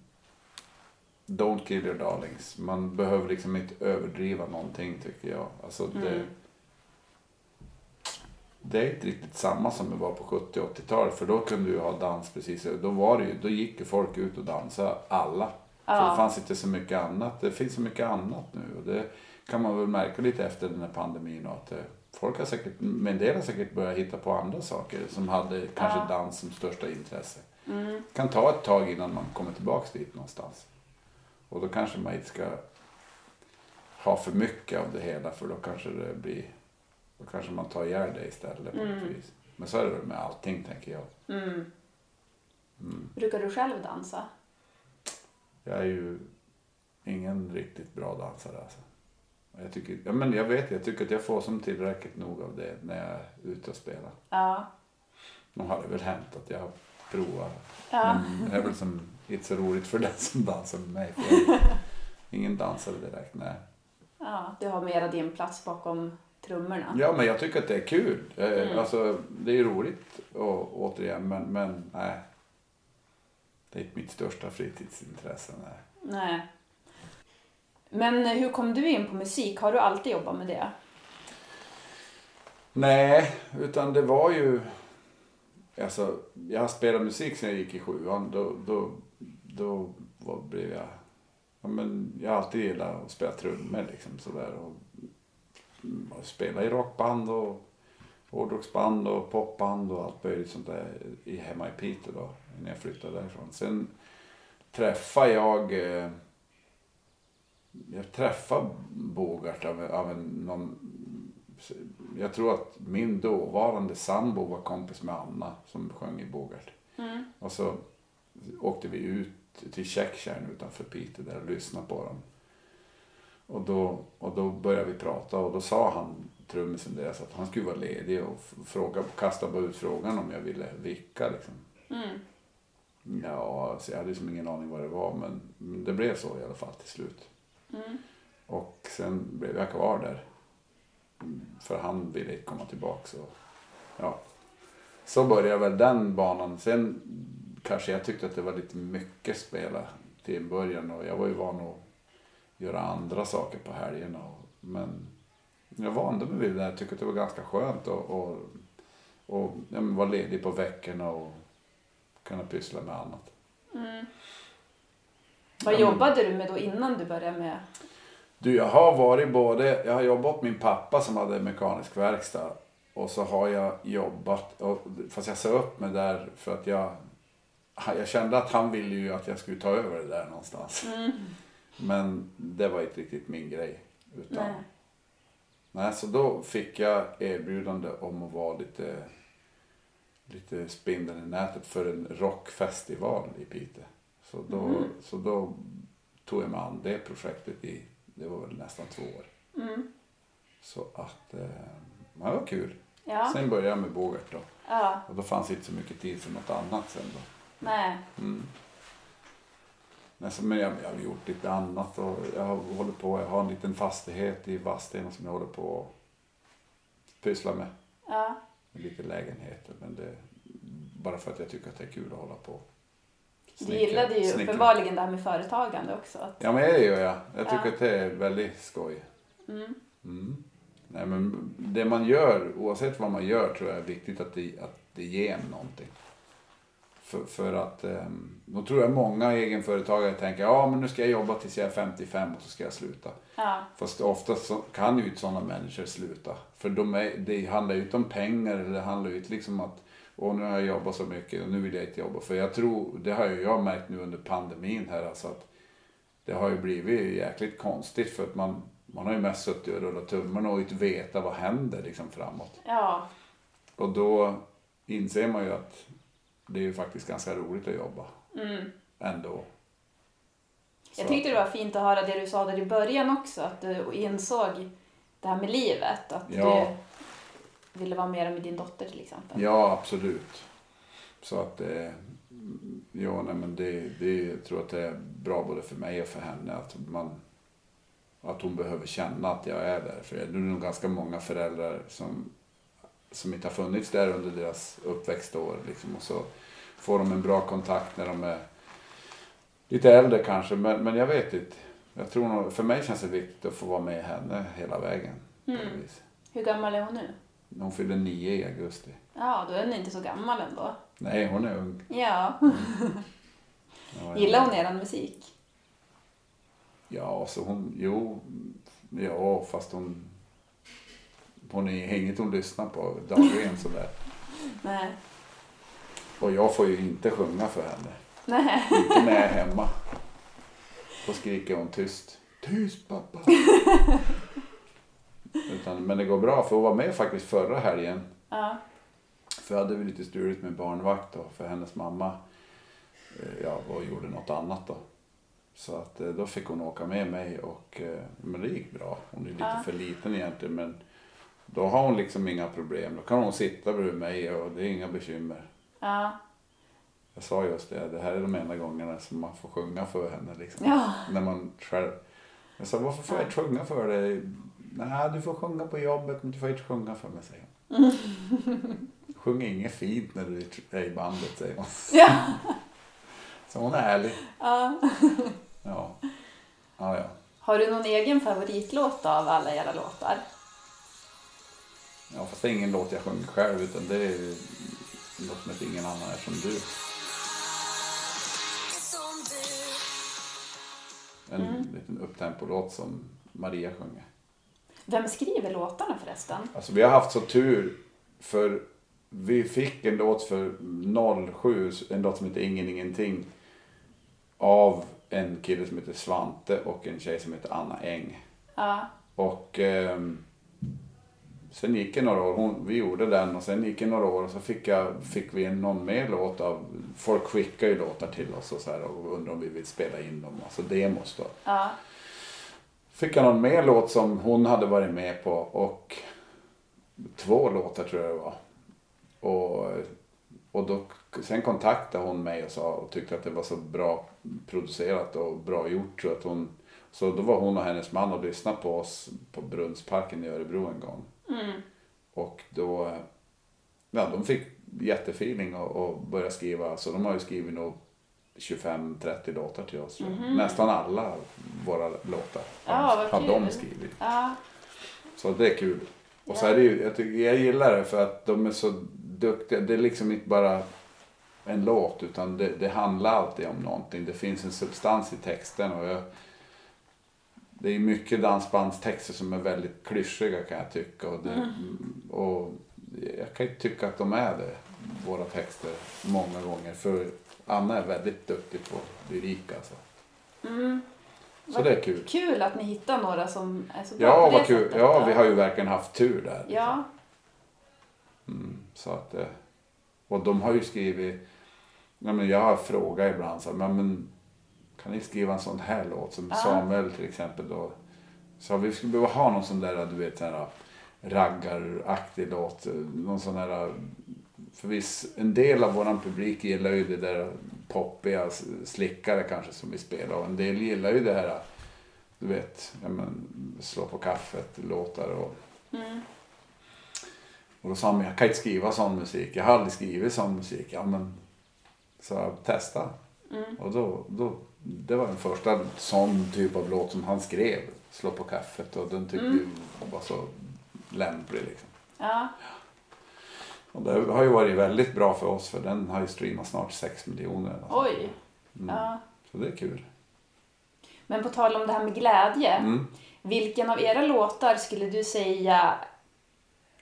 don't kill your darlings. Man behöver liksom inte överdriva någonting tycker jag. Alltså det, Mm. det är inte riktigt samma som det var på 70 och 80-talet. För då kunde du ha dans precis. Då, var det ju, då gick ju folk ut och dansade, alla. För Ja. det fanns inte så mycket annat. Det finns så mycket annat nu. Och det kan man väl märka lite efter den här pandemin. och Att eh, folk har säkert, men en del har säkert börjat hitta på andra saker som hade kanske Ja. dans som största intresse. Mm. kan ta ett tag innan man kommer tillbaks dit någonstans. Och då kanske man inte ska ha för mycket av det hela för då kanske det blir då kanske man tar ihjäl det istället på något Mm. vis. Men så är det väl med allting tänker jag. Mm. Mm. Brukar du själv dansa? Jag är ju ingen riktigt bra dansare alltså. Jag, tycker, ja, men jag vet, jag tycker att jag får som tillräckligt nog av det när jag är ute och spelar. Ja. Nu har det väl hänt att jag har provat. Ja. Men det är väl som inte så roligt för den som dansar med mig. För ingen dansare direkt, nej. ja. Du har mera din plats bakom trummorna. Ja, men jag tycker att det är kul. Eh, Mm. Alltså, det är ju roligt och, återigen, men, men nej. Det är inte mitt största fritidsintresse. Nej. Nej. Men hur kom du in på musik? Har du alltid jobbat med det? nej, utan det var ju... Alltså, jag har spelat musik sedan jag gick i sjuan. Då, då, då var, blev jag... Ja, men jag har alltid gillat att spela trummor liksom sådär. Och, och spela i rockband och hårdrocksband och popband och allt möjligt sånt där i, hemma i Piteå då, när jag flyttade därifrån. Sen träffade jag, eh, jag träffade Bogart av, av en, någon, jag tror att min dåvarande sambo var kompis med Anna som sjöng i Bogart. Mm. Och så åkte vi ut till Käcktjärn utanför Piteå där och lyssnade på dem. Och då, och då började vi prata och då sa han, trummisen deras, att han skulle vara ledig och fråga, kasta bara ut frågan om jag ville vicka liksom. Mm. Ja, så jag hade liksom ingen aning vad det var men, men det blev så i alla fall till slut. Mm. Och sen blev jag kvar där. För han ville inte komma tillbaka. Så, ja. så började väl den banan. Sen kanske jag tyckte att det var lite mycket spela till en början. Och jag var ju van att göra andra saker på helgerna. Men jag vande mig vid det. Jag tyckte att det var ganska skönt att och, och, ja, vara ledig på veckorna och kunna pyssla med annat. Mm. Vad Ja, men- jobbade du med då innan du började med? Du, jag har varit både, jag har jobbat åt min pappa som hade mekanisk verkstad. Och så har jag jobbat, och, fast jag sa upp mig där för att jag, jag kände att han ville ju att jag skulle ta över det där någonstans. Mm. Men det var inte riktigt min grej. Utan, Nej. nej. så då fick jag erbjudande om att vara lite, lite spindeln i nätet för en rockfestival i Piteå. Så då, Mm. så då tog jag mig an det projektet i, det var väl nästan två år. Mm. Så att, eh, det var kul. Ja. Sen började jag med Bogart då. ja. Och då fanns inte så mycket tid för något annat sen då. Nej. Mm. Nej, så, men jag, jag har gjort lite annat och jag hållit på, jag har en liten fastighet i Vadstena som jag håller på att pyssla med. Ja. Lite lägenheter men det bara för att jag tycker att det är kul att hålla på. Du Snickra- gillade ju snickra. uppenbarligen det här med företagande också. Att, Ja men det gör jag. Jag tycker Ja. att det är väldigt skoj. mm. Mm. Nej, men det man gör, oavsett vad man gör, tror jag är viktigt att det, att det ger någonting. För, för att, um, då tror jag många egenföretagare tänker, ja men nu ska jag jobba tills jag är 55 och så ska jag sluta. Ja. Fast oftast så kan ju inte sådana människor sluta. För de är, det handlar ju inte om pengar, eller det handlar ju inte liksom att, åh nu har jag jobbat så mycket och nu vill jag inte jobba. För jag tror, det har ju jag märkt nu under pandemin här, alltså att det har ju blivit jäkligt konstigt för att man, man har ju mest suttit och rullat tummarna och inte veta vad händer liksom framåt. Ja. Och då inser man ju att det är ju faktiskt ganska roligt att jobba Mm. ändå. Jag tyckte det var fint att höra det du sa där i början också. Att du insåg det här med livet. Att Ja. du ville vara mer med din dotter till exempel. Ja, absolut. Så att det... Ja, nej, men det, det, jag tror att det är bra både för mig och för henne att man... Att hon behöver känna att jag är där. För det är nog ganska många föräldrar som, som inte har funnits där under deras uppväxtår. Liksom, och så får de en bra kontakt när de är lite äldre kanske. Men, men jag vet inte. Jag tror nog, för mig känns det viktigt att få vara med henne hela vägen. Mm. Hur gammal är hon nu? Hon fyller nio i augusti. Ja, då är ni inte så gammal ändå. Nej, hon är ung. Ja. Ja, Gillar hon eran musik? Ja, så hon, jo, ja, fast hon, hon är inget hon lyssnar på dagligen sådär. Nej. Och jag får ju inte sjunga för henne. Nej. Inte när jag är hemma. Då skriker hon tyst. Tyst pappa. Utan, men det går bra för hon var med faktiskt förra helgen. Ja. För jag hade vi lite struligt med barnvakt då. För hennes mamma eh, ja, och gjorde något annat då. Så att eh, då fick hon åka med mig och eh, men det gick bra. Hon är lite Ja. för liten egentligen men då har hon liksom inga problem. Då kan hon sitta bredvid mig och det är inga bekymmer. Ja. Jag sa just det, det här är de enda gångerna som man får sjunga för henne. Liksom. Ja. När man själv... Jag sa, varför får jag inte sjunga för dig? Nej, du får sjunga på jobbet men du får inte sjunga för mig, säger hon. Sjung inget fint när du är i bandet, säger hon. Ja. Så hon är ärlig. ja. Ja. Ja, ja. Har du någon egen favoritlåt av alla era låtar? Ja, fast det är ingen låt jag sjunger själv utan det är något som heter Ingen annan är som du. En liten upptempo-låt som Maria sjunger. Vem skriver låtarna förresten? Alltså vi har haft så tur för vi fick en låt för 07, en låt som heter Ingen Ingenting. Av en kille som heter Svante och en tjej som heter Anna Eng. Ja. Och ehm, sen gick det några år, hon, vi gjorde den och sen gick det några år och så fick, jag, fick vi en någon mer låt av, folk skickar ju låtar till oss och så här och undrar om vi vill spela in dem, alltså demos då. Ja. Fick jag någon mer låt som hon hade varit med på och två låtar tror jag det var. Och, och då, sen kontaktade hon mig och sa och tyckte att det var så bra producerat och bra gjort. Så, att hon, så då var hon och hennes man och lyssnade på oss på Brunnsparken i Örebro en gång. Och då, ja de fick jättefeeling och, och började skriva. Så de har ju skrivit nog 25-30 låtar till oss. Nästan alla våra låtar har, Ja, vad har de skrivit. Ja. Så det är kul. Och så är det ju, jag, tycker, jag gillar det för att de är så duktiga. Det är liksom inte bara en låt utan det, det handlar alltid om någonting. Det finns en substans i texten. Och jag, det är mycket dansbandstexter som är väldigt klyschiga kan jag tycka. Och, det, och jag kan ju tycka att de är det, våra texter, många gånger. För Anna är väldigt duktig på lyrik alltså. Så det är kul. Kul att ni hittar några som är så bra Ja, på det vad kul. sättet. Ja, vi har ju verkligen haft tur där. Ja. Så att, eh, och de har ju skrivit, ja, men jag har frågat ibland så här, men kan ni skriva en sån här låt som. Samuel till exempel då. Så vi skulle behöva ha någon sån där, du vet, sån här raggaraktig låt. Någon sån här, för viss, en del av våran publik gillar ju det där poppiga, slickare kanske som vi spelar och en del gillar ju det här, du vet, ja, men, slå på kaffet, låtar och och då sa han, jag kan inte skriva sån musik. Jag har aldrig skrivit sån musik. Ja men, så jag testa. Och då, då, det var den första sån typ av låt som han skrev. Slå på kaffet och den tyckte vi var så lämplig liksom. Ja. Och det har ju varit väldigt bra för oss för den har ju streamat snart 6 miljoner. Alltså. Oj. Ja. Så det är kul. Men på tal om det här med glädje. Mm. Vilken av era låtar skulle du säga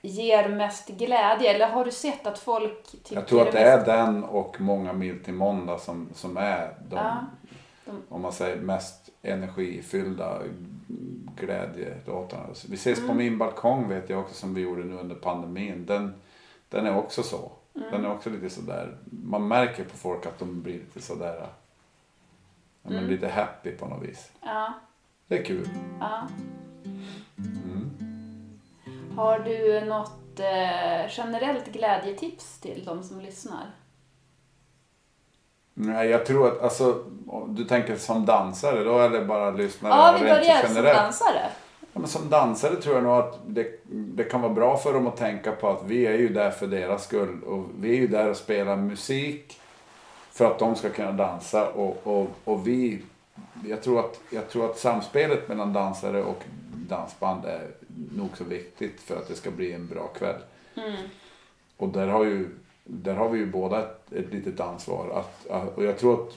ger mest glädje? Eller har du sett att folk tycker Jag tror att det är den och Många mil till måndag som, som är de, Ja, de- om man säger mest energifyllda glädjelåtarna. Vi ses Mm. på min balkong vet jag också som vi gjorde nu under pandemin. Den, den är också så. Mm. Den är också lite sådär, man märker på folk att de blir lite sådär, ja, men Mm. lite happy på något vis. Ja, Det är kul. ja. Mm. Har du något eh, generellt glädjetips till de som lyssnar? Nej, jag tror att, alltså, du tänker som dansare då eller bara lyssnare Ja, vi börjar som dansare. Ja, men som dansare tror jag nog att det, det kan vara bra för dem att tänka på att vi är ju där för deras skull. Och vi är ju där och spelar musik för att de ska kunna dansa. Och, och, och vi, jag tror, att, jag tror att samspelet mellan dansare och dansband är nog så viktigt för att det ska bli en bra kväll. Och där har, ju, där har vi ju båda ett, ett litet ansvar. Att, att, och jag tror att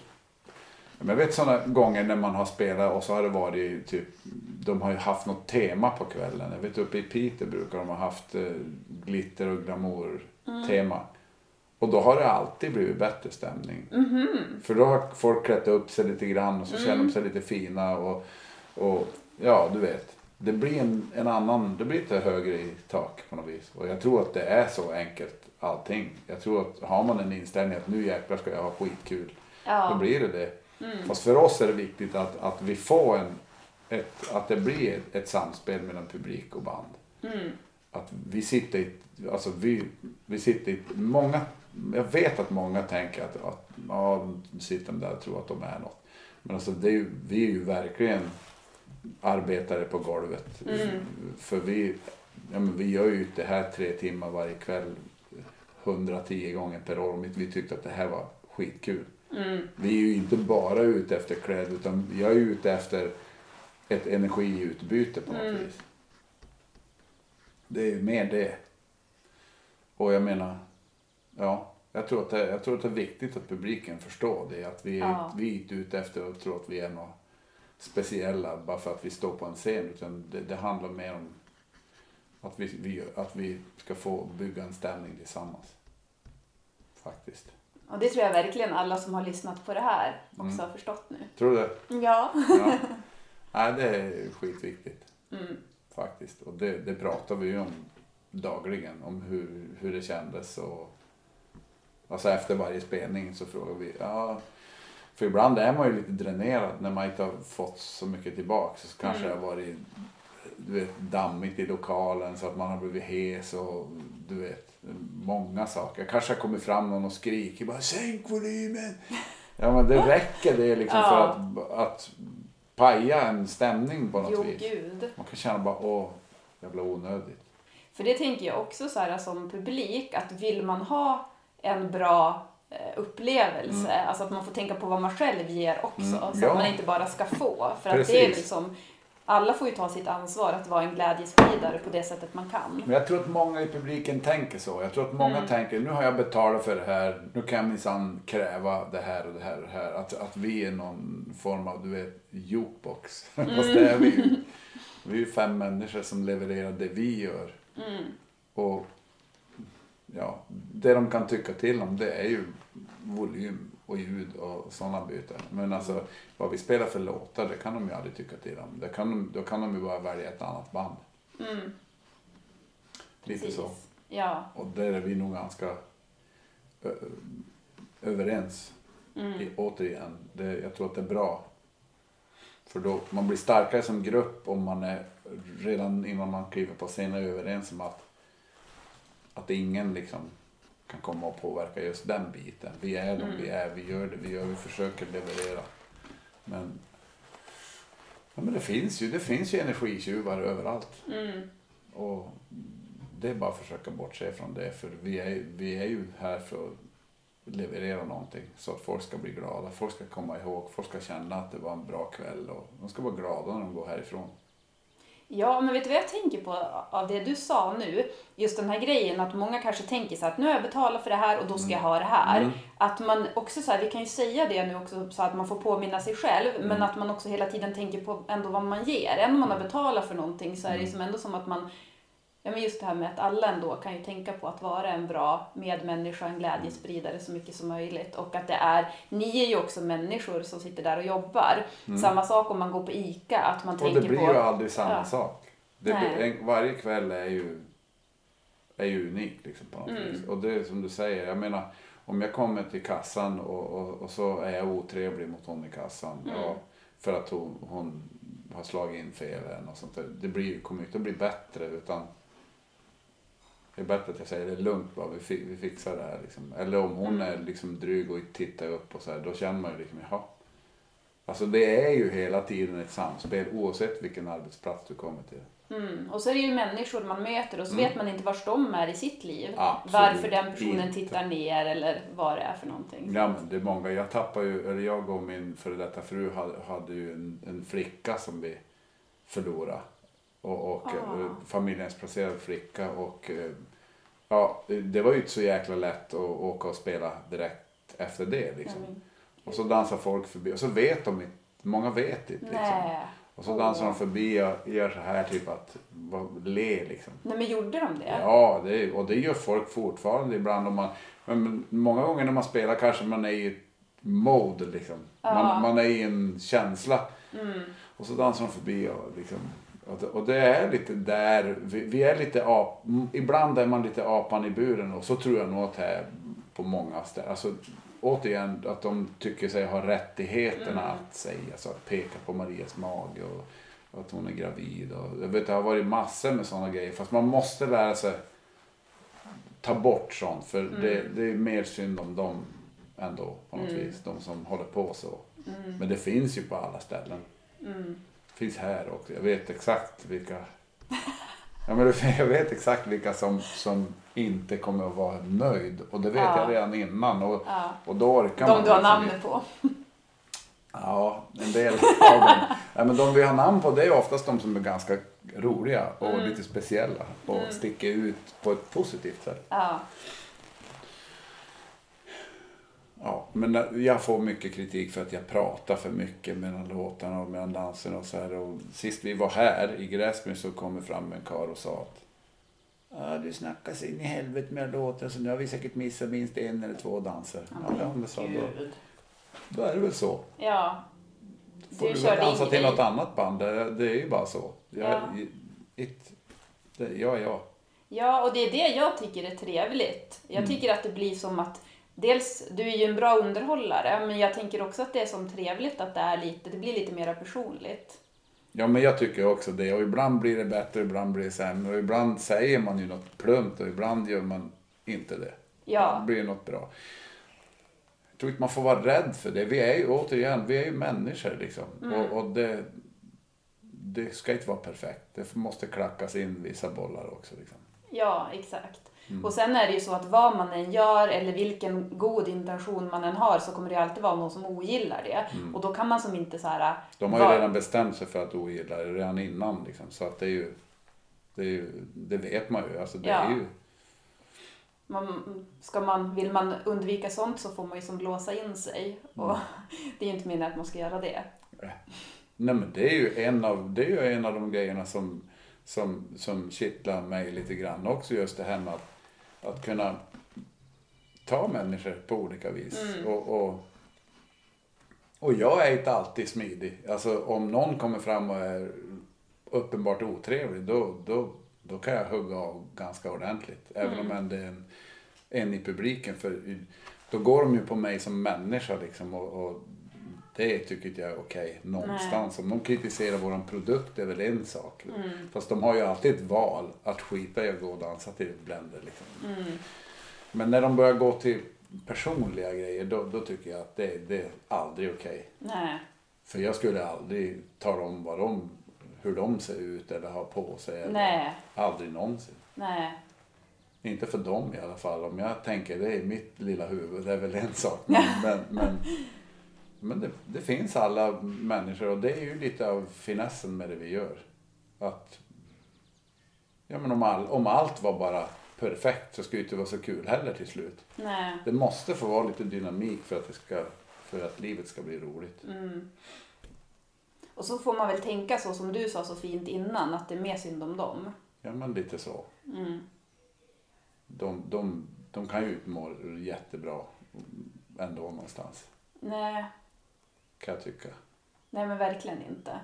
jag vet sådana gånger när man har spelat och så har det varit typ, de har ju haft något tema på kvällen. Jag vet uppe i Piteå brukar de ha haft eh, glitter och glamour tema. Och då har det alltid blivit bättre stämning. För då har folk klätt upp sig lite grann och så känner de sig lite fina och, och ja, du vet. Det blir en, en annan, det blir lite högre i tak på något vis. Och jag tror att det är så enkelt allting. Jag tror att har man en inställning att nu jäklar ska jag ha skitkul. Ja. Då blir det det. Fast för oss är det viktigt att, att vi får en, ett, att det blir ett, ett samspel mellan publik och band. Att vi sitter i, alltså vi, vi sitter i, många, jag vet att många tänker att, att ja, sitter de där och tror att de är något. Men alltså det är ju, vi är ju verkligen arbetare på golvet. För vi, ja, men vi gör ju det här tre timmar varje kväll 110 gånger per år. Vi tyckte att det här var skitkul. Vi är ju inte bara ute efter kläder utan jag är ute efter ett energiutbyte på något vis. Det är ju mer det. Och jag menar, ja, jag tror att det, jag tror att det är viktigt att publiken förstår det. Att vi, Ja. vi är inte ute efter att tro att vi är något speciella bara för att vi står på en scen. Utan det, det handlar mer om att vi, vi, att vi ska få bygga en stämning tillsammans. Faktiskt. Och det tror jag verkligen alla som har lyssnat på det här också Mm. har förstått nu. Tror du det? Ja. Ja. Nej, det är skitviktigt. Mm. Faktiskt. Och det, det pratar vi ju om dagligen. Om hur, hur det kändes. Och, alltså efter varje spelning så frågar vi. Ja, för ibland är man ju lite dränerad när man inte har fått så mycket tillbaka. Så kanske det har varit du vet, dammigt i lokalen så att man har blivit hes och du vet många saker. Kanske har kommit fram någon och skriker bara sänk volymen. Ja men det räcker det liksom för Ja. att, att paja en stämning på något Jo, vis. gud. Man kan känna bara åh, jävla onödigt. För det tänker jag också så här som publik, att vill man ha en bra eh, upplevelse, alltså att man får tänka på vad man själv ger också, Mm, så ja. att man inte bara ska få. För att det är liksom, alla får ju ta sitt ansvar att vara en glädjespridare på det sättet man kan. Men jag tror att många i publiken tänker så. Jag tror att många Mm. tänker nu har jag betalat för det här. Nu kan jag minsann kräva det här och det här och det här. Att, att vi är någon form av, du vet, jukebox. Mm. Fast det är vi ju. Vi är ju fem människor som levererar det vi gör. Mm. Och ja, det de kan tycka till om det är ju volym och ljud och sådana byten. Men alltså vad vi spelar för låtar det kan de ju aldrig tycka till om. Det kan de, då kan de ju bara välja ett annat band. Mm, Lite så. Ja. Och där är vi nog ganska ö, överens. Mm. I, återigen, det, jag tror att det är bra. För då, man blir starkare som grupp om man är redan innan man kliver på scenen är överens om att, att ingen liksom kan komma och påverka just den biten. Vi är de vi är, vi gör det vi gör, vi försöker leverera. Men, ja, men det finns ju, det finns ju energitjuvar överallt. Mm. Och det är bara att försöka bortse från det. För vi är, vi är ju här för att leverera någonting. Så att folk ska bli glada. Folk ska komma ihåg. Folk ska känna att det var en bra kväll. Och de ska vara glada när de går härifrån. Ja, men vet du vad jag tänker på av det du sa nu? Just den här grejen att många kanske tänker så att nu har jag betalat för det här och då ska jag ha det här. Mm. Att man också så här, vi kan ju säga det nu också så att man får påminna sig själv, Mm. men att man också hela tiden tänker på ändå vad man ger. Även om man har betalat för någonting så är Mm. det som ändå som att man Ja men just det här med att alla ändå kan ju tänka på att vara en bra medmänniska, en glädjespridare så mycket som möjligt. Och att det är, ni är ju också människor som sitter där och jobbar. Samma sak om man går på ICA, att man Mm. Och tänker det blir på... ju aldrig samma Ja. sak. Blir, en, varje kväll är ju, är ju unik liksom, på något Mm. vis. Och det är som du säger. Jag menar, om jag kommer till kassan och, och, och så är jag otrevlig mot hon i kassan. Mm. Ja, för att hon, hon har slagit in fel eller något sånt där. Det blir, kommer ju inte att bli bättre utan det är bättre att jag säger det är lugnt bara, vi, vi fixar det här. Liksom. Eller om hon är liksom dryg och tittar upp och så här, då känner man ju liksom, jaha. Alltså det är ju hela tiden ett samspel oavsett vilken arbetsplats du kommer till. Mm. Och så är det ju människor man möter och så vet man inte vars de är i sitt liv. Mm. Absolut Varför den personen inte. tittar ner eller vad det är för någonting. Ja men det är många, jag tappade ju, eller jag och min före detta fru hade, hade ju en, en flicka som vi förlorade. Och, och Ah. eh, familjens placerad flicka och eh, ja, det var ju inte så jäkla lätt att åka och spela direkt efter det liksom. Men- Och så dansar folk förbi och så vet de inte, många vet inte liksom. Och så dansar de förbi och gör så här typ att, le liksom. Nej men gjorde de det? Ja, det, och det gör folk fortfarande ibland. Om man, men många gånger när man spelar kanske man är i ett mode liksom. Man, man är i en känsla. Och så dansar de förbi och liksom. Och det, och det är lite där, vi, vi är lite ap, ibland är man lite apan i buren och så tror jag nog att det är på många ställen. Alltså, återigen att de tycker sig ha rättigheterna att säga så att peka på Marias mage och att hon är gravid. Och, jag vet det har varit massor med sådana grejer fast man måste lära sig ta bort sånt för det, det är mer synd om dem ändå på något vis. De som håller på så. Men det finns ju på alla ställen. Finns här också. Jag vet exakt vilka Ja, men jag vet exakt vilka som, som inte kommer att vara nöjd. Och det vet Ja. jag redan innan. Och, Ja. och då orkar De man du har liksom namnet på. Ja, en del av dem. Ja, men de vi har namn på det är oftast de som är ganska roliga och Mm. lite speciella. Och sticker ut på ett positivt sätt. Ja. Ja, men jag får mycket kritik för att jag pratar för mycket mellan låtarna och mellan danserna och så här. Och sist vi var här i Gräsmyr så kom fram en karl och sa att Ja, du snackar sig in i helvete med låtar så nu har vi säkert missat minst en eller två danser. Ja, det så, då, då är det väl så. Ja. Får du, väl dansa till något annat band. Det, är ju bara så. Jag, Ja. it, det, ja, ja. Ja, och det är det jag tycker är trevligt. Jag Mm. tycker att det blir som att Dels, du är ju en bra underhållare, men jag tänker också att det är som trevligt att det är lite, det blir lite mer personligt. Ja, men jag tycker också det. Och ibland blir det bättre, ibland blir det sämre. Och ibland säger man ju något plumpt och ibland gör man inte det. Ja. Då blir det något bra. Jag tror inte man får vara rädd för det. Vi är ju återigen, vi är ju människor liksom. Mm. Och, och det, det ska inte vara perfekt. Det måste klackas in vissa bollar också. Liksom. Ja, exakt. Mm. Och sen är det ju så att vad man än gör eller vilken god intention man än har så kommer det alltid vara någon som ogillar det. Och då kan man som inte så här... Mm. De har ju vara- redan bestämt sig för att ogilla det redan innan. Liksom. Så att det är ju, det, är ju, det vet man ju. Alltså, det Ja. är ju Man, ska man, vill man undvika sånt så får man ju som låsa in sig. Och Mm. det är ju inte meningen att man ska göra det. Nej men det är ju en av, det är ju en av de grejerna som, som, som kittlar mig lite grann också. Just det här med att, att kunna ta människor på olika vis. Och, och, och jag är inte alltid smidig. Alltså om någon kommer fram och är uppenbart otrevlig då, då, då kan jag hugga av ganska ordentligt. Även om det är en, en i publiken. För då går de ju på mig som människa liksom. Och, och det tycker inte jag är okej någonstans. Om de kritiserar våran produkt är väl en sak. Fast de har ju alltid ett val att skita i att gå och dansa till Blender. Liksom. Men när de börjar gå till personliga grejer då, då tycker jag att det, det är aldrig okej. Nej. För jag skulle aldrig tala om vad de, hur de ser ut eller har på sig. Eller Nej. Aldrig någonsin. Nej. Inte för dem i alla fall. Om jag tänker det i mitt lilla huvud, det är väl en sak. Men, men, men, men det, det finns alla människor och det är ju lite av finessen med det vi gör. Att, ja men om, all, om allt var bara perfekt så skulle det inte vara så kul heller till slut. Nej. Det måste få vara lite dynamik för att, det ska, för att livet ska bli roligt. Och så får man väl tänka så som du sa så fint innan, att det är mer synd om dem. Ja men lite så. De, de, de kan ju inte må jättebra ändå någonstans. Nej. Kan jag tycka. Nej men verkligen inte.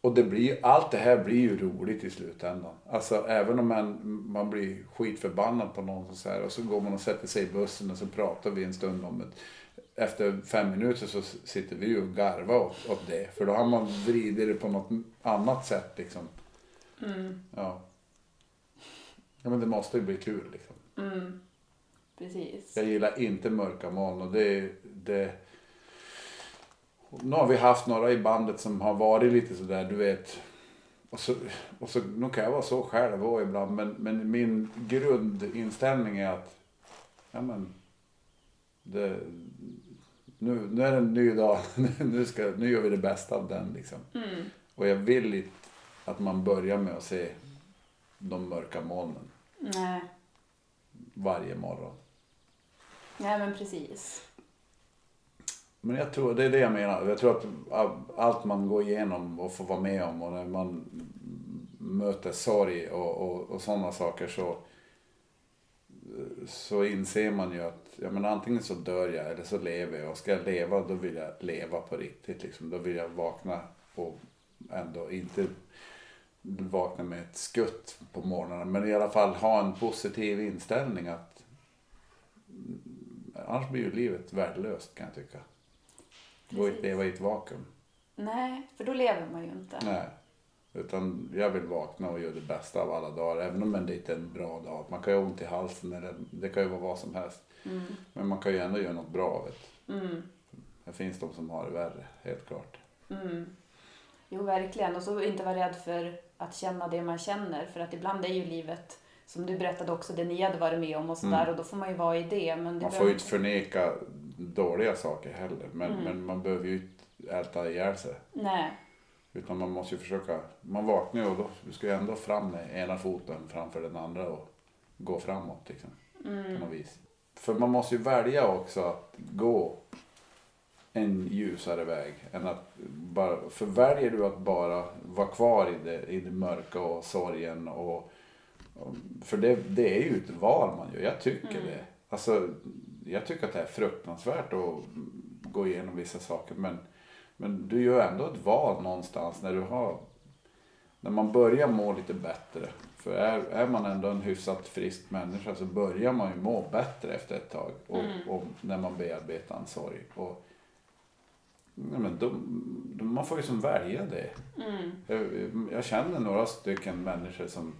Och det blir, allt det här blir ju roligt i slutändan. Alltså även om man, man blir skitförbannad på någon så här, och så går man och sätter sig i bussen och så pratar vi en stund om det. Efter fem minuter så sitter vi ju och garvar åt, åt det. För då har man vridit det på något annat sätt liksom. Ja. Ja men det måste ju bli kul liksom. Precis. Jag gillar inte mörka moln och det, det Nu har vi haft några i bandet som har varit lite sådär, du vet. Och så, och så, nu kan jag vara så själv och ibland, men, men min grundinställning är att ja, men, det, nu, nu är det en ny dag, nu, ska, nu gör vi det bästa av den. Liksom. Och jag vill inte att man börjar med att se de mörka molnen. Nej. varje morgon. Nej men precis. Men jag tror, det är det jag menar. Jag tror att allt man går igenom och får vara med om och när man möter sorg och, och, och sådana saker så, så inser man ju att ja, men antingen så dör jag eller så lever jag. Och ska jag leva då vill jag leva på riktigt. Liksom. Då vill jag vakna och ändå inte vakna med ett skutt på morgonen. Men i alla fall ha en positiv inställning att annars blir ju livet värdelöst kan jag tycka. Gå och leva i ett vakuum. Nej, för då lever man ju inte. Nej. Utan jag vill vakna och göra det bästa av alla dagar. Även om det inte är en bra dag. Man kan ju ha ont i halsen eller det kan ju vara vad som helst. Mm. Men man kan ju ändå göra något bra av det. Mm. Det finns de som har det värre, helt klart. Mm. Jo, verkligen. Och så inte vara rädd för att känna det man känner. För att ibland är ju livet, som du berättade också, det ni hade varit med om och sådär. Mm. Och då får man ju vara i det. Men det Man får ju inte förneka dåliga saker heller. Men, Mm. men man behöver ju inte älta ihjäl sig. Nej. Utan man måste ju försöka. Man vaknar ju och då ska ju ändå fram med ena foten framför den andra och gå framåt liksom. Mm. På något vis. För man måste ju välja också att gå en ljusare väg. Än att bara, för väljer du att bara vara kvar i det, i det mörka och sorgen och och- för det, det är ju ett val man gör. Jag tycker Mm. det. Alltså, jag tycker att det är fruktansvärt att gå igenom vissa saker. Men, men du gör ändå ett val någonstans när du har när man börjar må lite bättre. För är, är man ändå en hyfsat frisk människa så börjar man ju må bättre efter ett tag. Och, Mm. och när man bearbetar en sorg. Och, ja, men då, då, man får ju som välja det. Mm. Jag, jag känner några stycken människor som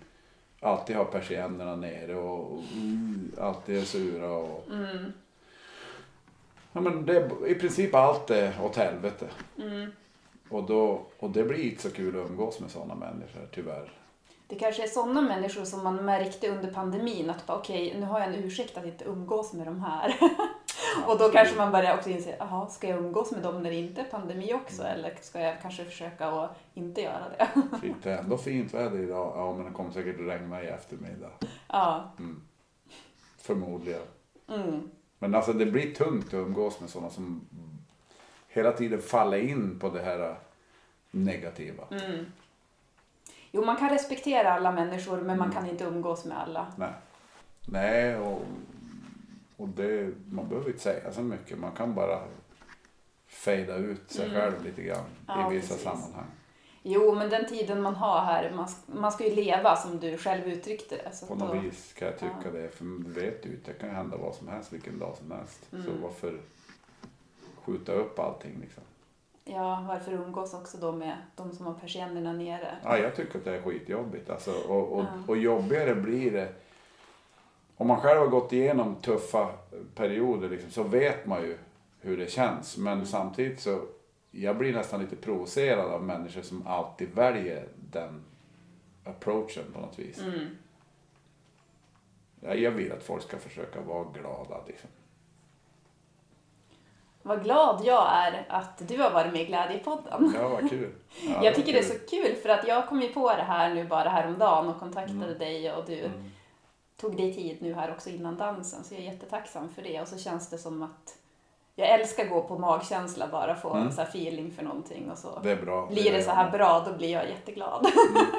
alltid har persiennerna nere och, och mm, alltid är sura. Och, Mm. ja, men det, I princip allt är åt helvete. Mm. Och, då, och det blir inte så kul att umgås med sådana människor tyvärr. Det kanske är sådana människor som man märkte under pandemin att okej, nu har jag en ursäkt att inte umgås med de här. och då kanske man börjar också inse, jaha, ska jag umgås med dem när det inte är pandemi också? Eller ska jag kanske försöka att inte göra det? Fint, det är ändå fint väder idag. Ja, men det kommer säkert regna i eftermiddag. ja. Förmodligen. Mm. Men alltså det blir tungt att umgås med sådana som hela tiden faller in på det här negativa. Mm. Jo, man kan respektera alla människor men Mm. man kan inte umgås med alla. Nej. Nej, och, och det, man behöver inte säga så mycket. Man kan bara fejda ut sig Mm. själv lite grann Ja, i vissa precis. sammanhang. Jo, men den tiden man har här, man, man ska ju leva som du själv uttryckte det. Så På då, något vis kan jag tycka Ja. det. För du vet ju det kan ju hända vad som helst vilken dag som helst. Så Mm. varför skjuta upp allting liksom? Ja, varför umgås också då med de som har persiennerna nere? Ja, jag tycker att det är skitjobbigt. Alltså, och, och, Ja. och jobbigare blir det. Om man själv har gått igenom tuffa perioder liksom, så vet man ju hur det känns. Men Mm. samtidigt så jag blir nästan lite provocerad av människor som alltid väljer den approachen på något vis. Mm. Ja, jag vill att folk ska försöka vara glada. Liksom. Vad glad jag är att du har varit med i Glädjepodden. Ja, vad kul. Ja, jag tycker det är så kul för att jag kom ju på det här nu bara häromdagen och kontaktade Mm. dig och du Mm. tog dig tid nu här också innan dansen så jag är jättetacksam för det och så känns det som att jag älskar att gå på magkänsla bara få Mm. en så feeling för någonting och så Det är bra. blir det är så här bra då blir jag jätteglad.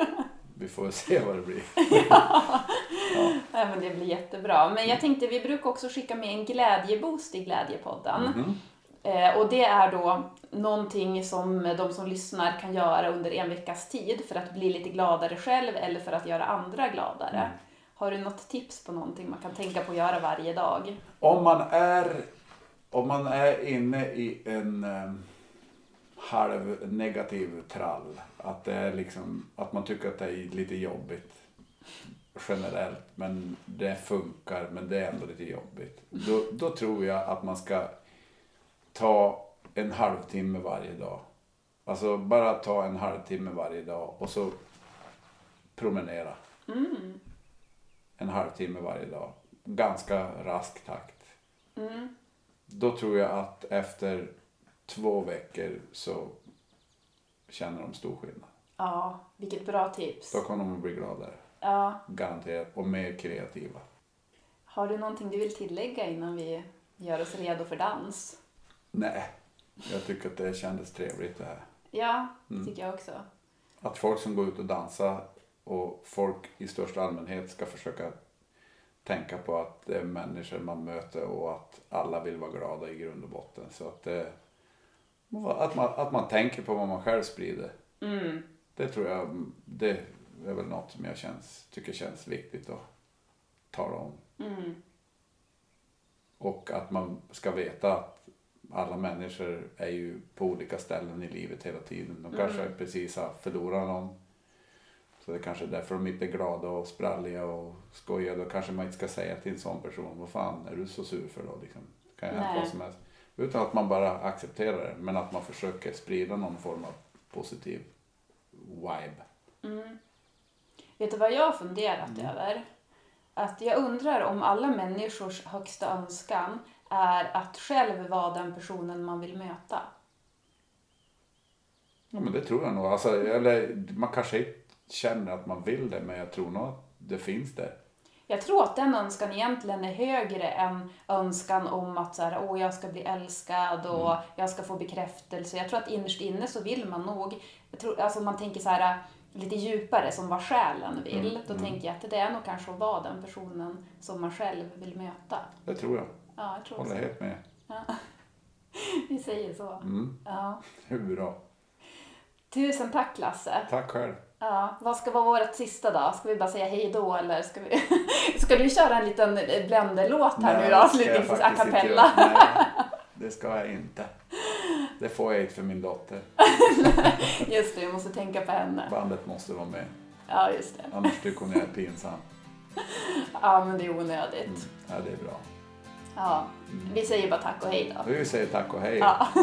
Vi får se vad det blir. Nej, men det blir jättebra. Men jag tänkte vi brukar också skicka med en glädjeboost i Glädjepodden. Mhm. Eh, och det är då någonting som de som lyssnar kan göra under en veckas tid för att bli lite gladare själv eller för att göra andra gladare. Mm. Har du något tips på någonting man kan tänka på att göra varje dag? Om man är, om man är inne i en eh, halv negativ trall. Att, det är liksom, att man tycker att det är lite jobbigt generellt. Men det funkar men det är ändå lite jobbigt. Då, då tror jag att man ska ta en halvtimme varje dag. Alltså bara ta en halvtimme varje dag och så promenera. Mm. En halvtimme varje dag. Ganska rask takt. Mm. Då tror jag att efter två veckor så känner de stor skillnad. Ja, vilket bra tips. Då kommer de att bli gladare. Ja, Garanterat. Och mer kreativa. Har du någonting du vill tillägga innan vi gör oss redo för dans? Nej, jag tycker att det kändes trevligt det här. Ja, det Mm. tycker jag också. Att folk som går ut och dansar och folk i största allmänhet ska försöka tänka på att det är människor man möter och att alla vill vara glada i grund och botten. Så att, det, att, man, att man tänker på vad man själv sprider. Mm. Det tror jag, det är väl något som jag känns, tycker känns viktigt att tala om. Mm. Och att man ska veta alla människor är ju på olika ställen i livet hela tiden. De kanske Mm. precis har förlorat någon. Så det är kanske är därför de inte är glada och spralliga och skojiga. Då kanske man inte ska säga till en sån person, vad fan är du så sur för då? Liksom. Det kan ju hända vad som helst. Utan att man bara accepterar det. Men att man försöker sprida någon form av positiv vibe. Mm. Vet du vad jag har funderat Mm. över? Att jag undrar om alla människors högsta önskan är att själv vara den personen man vill möta. Ja men det tror jag nog. Alltså, eller man kanske inte känner att man vill det men jag tror nog att det finns där. Jag tror att den önskan egentligen är högre än önskan om att så här, Åh, jag ska bli älskad och Mm. jag ska få bekräftelse. Jag tror att innerst inne så vill man nog, jag tror, alltså man tänker så här lite djupare som vad själen vill, Mm, då mm. tänker jag att det är nog kanske att vara den personen som man själv vill möta. Det tror jag. Ja, jag tror Håller så. helt med. Vi säger så. Mm. Ja. Bra. Tusen tack Lasse. Tack själv. Ja, vad ska vara vårt sista då? Ska vi bara säga hej då eller ska vi... ska du köra en liten Blender-låt här nu Nej, då? ska jag Avslutningsvis a cappella. Nej, det ska jag inte. Det får jag inte för min dotter. Just det, vi måste tänka på henne. Bandet måste vara med. Ja, just det. Annars tycker hon jag är pinsam. Ja, men det är onödigt. Mm. Ja, det är bra. Ja, vi säger bara tack och hej då. Vi säger tack och hej. Ja.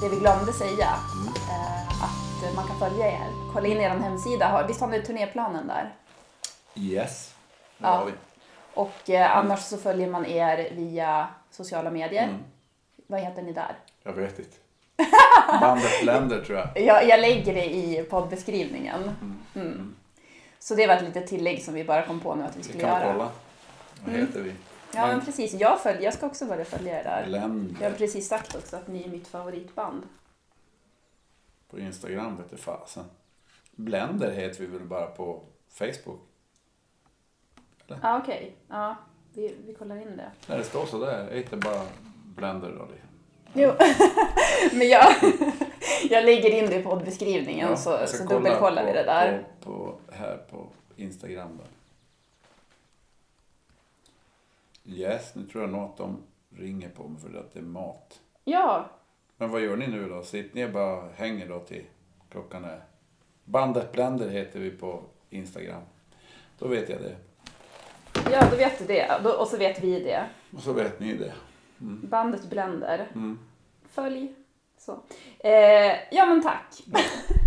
Det vi glömde säga, eh, att man kan följa er. Kolla in er hemsida. Visst har ni turnéplanen där? Yes. Det Ja. har vi. Och eh, annars så följer man er via sociala medier. Mm. Vad heter ni där? Jag vet inte. Bandet Blender tror jag. Jag, jag lägger det i poddbeskrivningen. Mm. Så det var ett litet tillägg som vi bara kom på nu att vi Vi skulle kan göra. kolla. Vad Mm. heter vi? Ja men precis, jag, följer, jag ska också börja följa er där. Jag har precis sagt också att ni är mitt favoritband. På Instagram vet du fasen. Blender heter vi väl bara på Facebook? Ja okej, ja vi, vi kollar in det. När det står sådär, är inte bara Blender då? Jo, men jag, jag lägger in det i poddbeskrivningen Ja, så, så kolla dubbelkollar vi det där. På, på, här på Instagram då. Yes, nu tror jag nog att de ringer på mig för att det är mat. Ja, Men vad gör ni nu då? Sitter ni och bara hänger då till klockan är... Bandet Blender heter vi på Instagram. Då vet jag det. Ja då vet du det. Och så vet vi det. Och så vet ni det. Bandet Blender. Mm. Följ. Så. Eh, ja men tack.